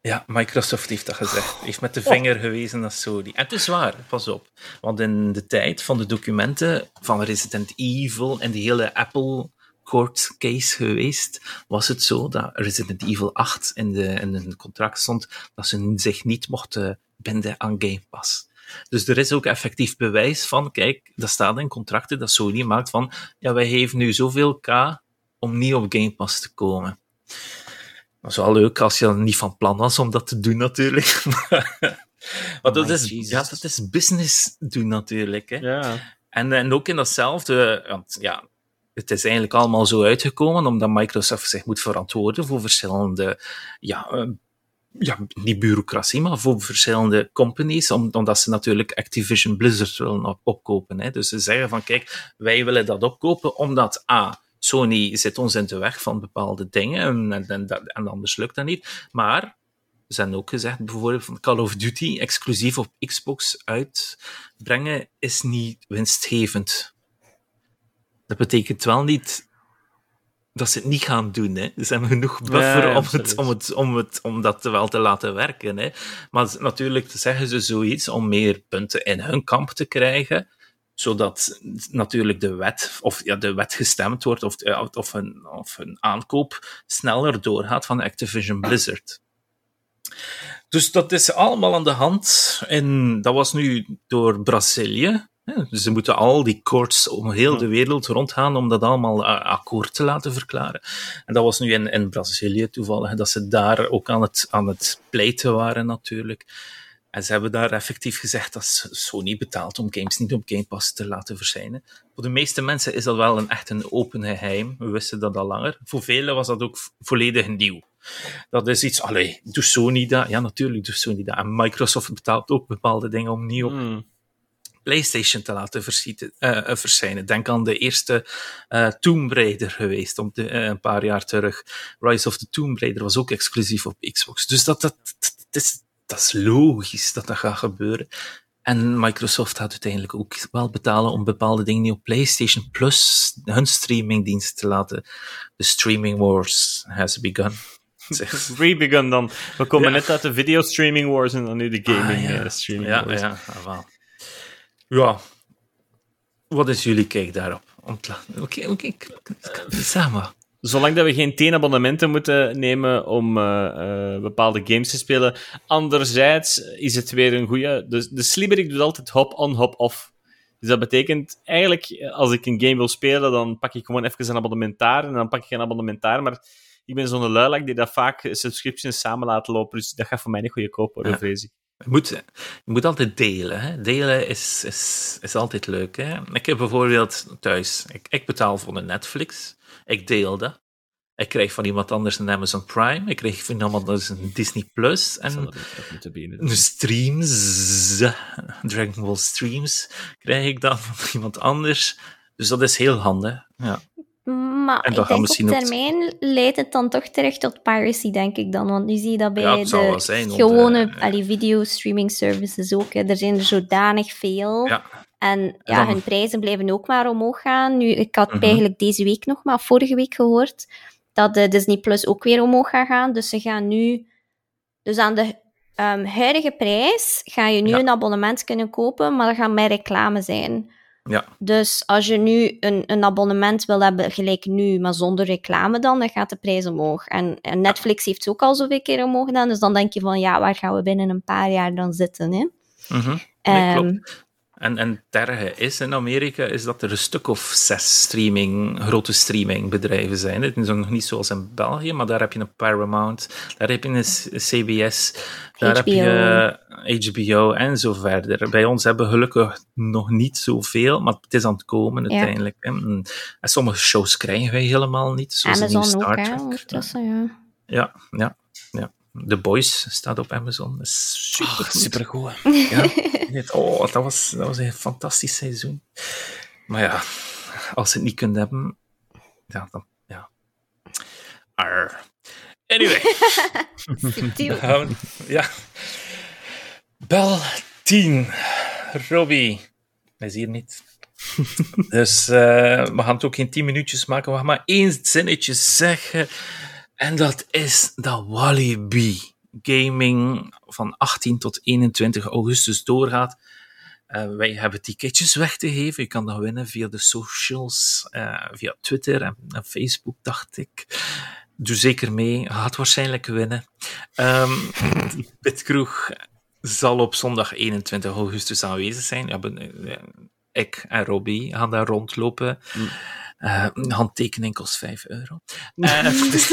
Ja, Microsoft heeft dat gezegd. Heeft met de vinger gewezen naar Sony. En het is waar, pas op. Want in de tijd van de documenten van Resident Evil en die hele Apple court case geweest, was het zo dat Resident Evil 8 in, de, in een contract stond dat ze zich niet mochten binden aan Game Pass. Dus er is ook effectief bewijs van, kijk, dat staat in contracten dat Sony maakt van, ja, wij geven nu zoveel K om niet op Game Pass te komen. Dat is wel leuk als je niet van plan was om dat te doen, natuurlijk. Maar dat, is, Jesus. ja, dat is business doen, natuurlijk. Hè. Ja. En, en ook in datzelfde, want ja, het is eigenlijk allemaal zo uitgekomen omdat Microsoft zich moet verantwoorden voor verschillende, ja, eh, ja niet bureaucratie, maar voor verschillende companies, om- omdat ze natuurlijk Activision Blizzard willen op- opkopen. Hè. Dus ze zeggen van, kijk, wij willen dat opkopen omdat A, Sony zit ons in de weg van bepaalde dingen en, en, en anders lukt dat niet. Maar ze hebben ook gezegd, bijvoorbeeld van Call of Duty exclusief op Xbox uitbrengen is niet winstgevend. Dat betekent wel niet dat ze het niet gaan doen. Hè. Ze hebben genoeg buffer Ja, ja, om, het, absoluut. om, het, om, het, om dat wel te laten werken. Hè. Maar natuurlijk zeggen ze zoiets om meer punten in hun kamp te krijgen zodat natuurlijk de wet, of ja, de wet gestemd wordt, of, eh, of, een, of een aankoop sneller doorgaat van Activision Blizzard. Dus dat is allemaal aan de hand. En dat was nu door Brazilië. Dus Ze moeten al die courts om heel de wereld rondgaan om dat allemaal eh, akkoord te laten verklaren. En dat was nu in, in Brazilië toevallig, dat ze daar ook aan het, aan het pleiten waren natuurlijk. En ze hebben daar effectief gezegd dat Sony betaalt om games niet op Game Pass te laten verschijnen. Voor de meeste mensen is dat wel een, echt een open geheim. We wisten dat al langer. Voor velen was dat ook volledig nieuw. Dat is iets, allee, doet Sony dat? Ja, natuurlijk doet Sony dat. En Microsoft betaalt ook bepaalde dingen om niet op Hmm. PlayStation te laten eh, eh, verschijnen. Denk aan de eerste eh Tomb Raider geweest, om de, een paar jaar terug. Rise of the Tomb Raider was ook exclusief op Xbox. Dus dat, dat, dat, is, dat is logisch dat dat gaat gebeuren. En Microsoft gaat uiteindelijk ook wel betalen om bepaalde dingen niet op PlayStation Plus hun streamingdienst te laten. De streaming wars has begun. Rebegun dan. We komen Ja. net uit de videostreaming wars en dan nu de gaming Ah, ja. streaming Ja, wars. ja, ah, wel. Ja. Wat is jullie kijk daarop? Oké, oké. Zolang dat we geen tien abonnementen moeten nemen om eh, eh, bepaalde games te spelen. Anderzijds is het weer een goede. De, de Sliberik doet altijd hop-on, hop-off. Dus dat betekent eigenlijk, als ik een game wil spelen, dan pak ik gewoon even een abonnementaar en dan pak ik een abonnementaar. Maar ik ben zo'n luilak die dat vaak subscriptions samen laat lopen. Dus dat gaat voor mij niet goede koop worden, Ja. vrees ik. Je moet, je moet altijd delen. Hè? Delen is, is, is altijd leuk. Hè? Ik heb bijvoorbeeld thuis, ik, ik betaal voor een Netflix. Ik deel dat. Ik krijg van iemand anders een Amazon Prime. Ik krijg van iemand anders een Disney Plus. En de streams, Dragon Ball streams, krijg ik dan van iemand anders. Dus dat is heel handig. Ja. Maar En ik denk op ook- termijn leidt het dan toch terecht tot piracy, denk ik dan. Want nu zie je dat bij Ja, de zijn, gewone eh, allee, video-streaming services ook. Hè. Er zijn er zodanig veel. Ja. En ja, dan- hun prijzen blijven ook maar omhoog gaan. Nu, ik had Mhm. eigenlijk deze week nog, maar vorige week gehoord, dat de Disney Plus ook weer omhoog gaat gaan. Dus ze gaan nu... Dus aan de ehm, huidige prijs ga je nu Ja. een abonnement kunnen kopen, maar er gaat meer reclame zijn. Ja. Dus als je nu een, een abonnement wil hebben, gelijk nu, maar zonder reclame dan, dan gaat de prijs omhoog. En, en Netflix heeft het ook al zoveel keer omhoog gedaan, dus dan denk je van, ja, waar gaan we binnen een paar jaar dan zitten, hè? Mhm. Nee, Ehm, klopt. En, en het erge is in Amerika is dat er een stuk of zes streaming, grote streamingbedrijven zijn. Het is nog niet zoals in België, maar daar heb je een Paramount, daar heb je een CBS, daar heb je HBO en zo verder. Bij ons hebben we gelukkig nog niet zoveel, maar het is aan het komen Ja. uiteindelijk. En sommige shows krijgen wij helemaal niet, zoals Amazon ook, Star Trek. ja. Ja, ja, ja. The Boys staat op Amazon. Dat is super goed. Supergoed. Ja, oh, dat was, dat was een fantastisch seizoen. Maar ja, als je het niet kunt hebben, ja, dan, ja. Arr. Anyway, gaan we- ja. Bel 10. Robbie. Hij is hier niet. Dus eh, we gaan het ook geen 10 minuutjes maken. We gaan maar één zinnetje zeggen. En dat is dat Walibi Gaming van 18 tot 21 augustus doorgaat. Eh, wij hebben ticketjes weg te geven. Je kan dat winnen via de socials, eh, via Twitter en, Facebook, dacht ik. Doe zeker mee. Gaat waarschijnlijk winnen. Ehm die Pitkroeg zal op zondag 21 augustus aanwezig zijn. Eh, ik en Robbie gaan daar rondlopen. Eh, een handtekening kost 5 euro. Eh, dus-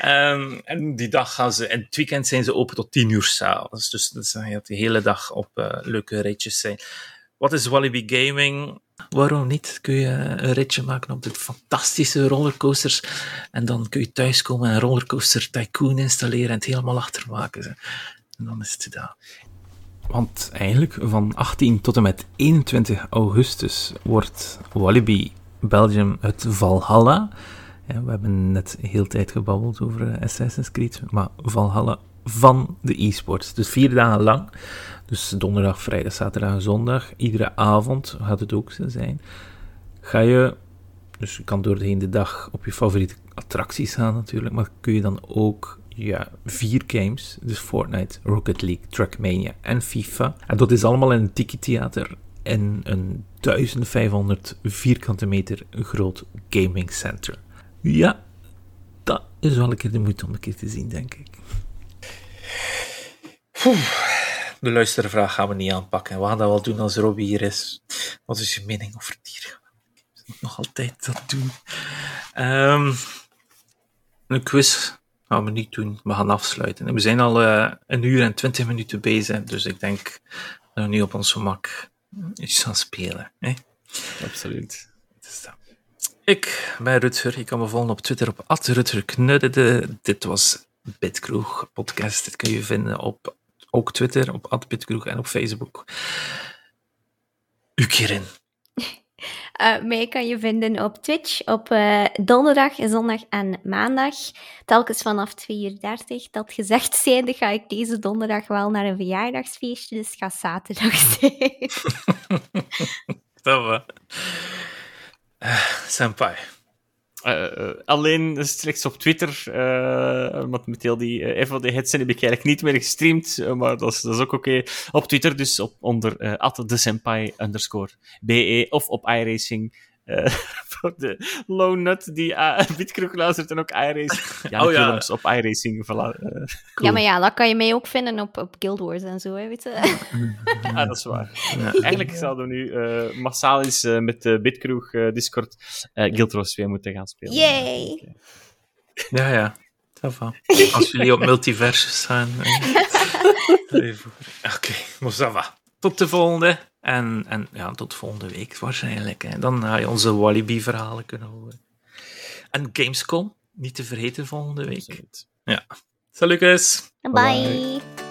Ehm, en die dag gaan ze, en het weekend zijn ze open tot 10 uur s'avonds. Dus dat gaat de hele dag op eh, leuke ritjes zijn. Wat is Walibi Gaming? Waarom niet? Kun je een ritje maken op de fantastische rollercoasters. En dan kun je thuiskomen en een rollercoaster tycoon installeren en het helemaal achtermaken. En dan is het gedaan. Want eigenlijk van 18 tot en met 21 augustus wordt Walibi Belgium het Valhalla. We hebben net heel tijd gebabbeld over eh, Assassin's Creed, maar Valhalla van de e-sports. Dus vier dagen lang. Dus donderdag, vrijdag, zaterdag zondag. Iedere avond gaat het ook zo zijn. Ga je, dus je kan door de dag op je favoriete attracties gaan natuurlijk, maar kun je dan ook ja, vier games, dus Fortnite, Rocket League, Trackmania en FIFA. En dat is allemaal in een tiki-theater in een 1500 vierkante meter groot gaming center. Ja, dat is wel een keer de moeite om een keer te zien, denk ik. De luistervraag gaan we niet aanpakken. We gaan dat wel doen als Robbie hier is. Wat is je mening over dieren? Ik moet nog altijd dat doen. Ehm, een quiz gaan we niet doen. We gaan afsluiten. En we zijn al eh, een uur en twintig minuten bezig. Dus ik denk dat we nu op ons gemak iets gaan spelen. Hè? Absoluut. Ik ben Rutger. Je kan me volgen op Twitter op @rutgerknuddede. Dit was Bitkroeg podcast. Dit kun je vinden op ook Twitter, op @bitkroeg en op Facebook. U Eh, mij kan je vinden op Twitch op eh, donderdag, zondag en maandag. Telkens vanaf 2 uur 30. Dat gezegd zijnde ga ik deze donderdag wel naar een verjaardagsfeestje, dus gaat zaterdag zijn. Dat we. Eh, senpai. Uh, alleen slechts op Twitter, uh, want met heel die uh, FOD headset heb ik eigenlijk niet meer gestreamd, maar dat is, dat is ook oké. Op Twitter dus op, onder de senpai underscore BE of op iRacing. voor de low nut die uh, Bitkroeg luistert en ook iRacing. Ja, oh, ja. op iRacing. Voilà. Cool. Ja, maar ja, dat kan je mij ook vinden op, op Guild Wars en zo, hè, weet je. ah, dat is waar. Ja. Eigenlijk zouden we nu uh, massaal eens uh, met de Bitkroeg Discord Guild Wars 2 moeten gaan spelen. Yay! Ja, ja. Als jullie op multiversus zijn. Oké, okay, maar Tot de volgende. En, en ja, tot volgende week waarschijnlijk. En dan ga je onze Walibi-verhalen kunnen horen. En Gamescom, niet te vergeten volgende week. Ja. Salut, Bye. Bye.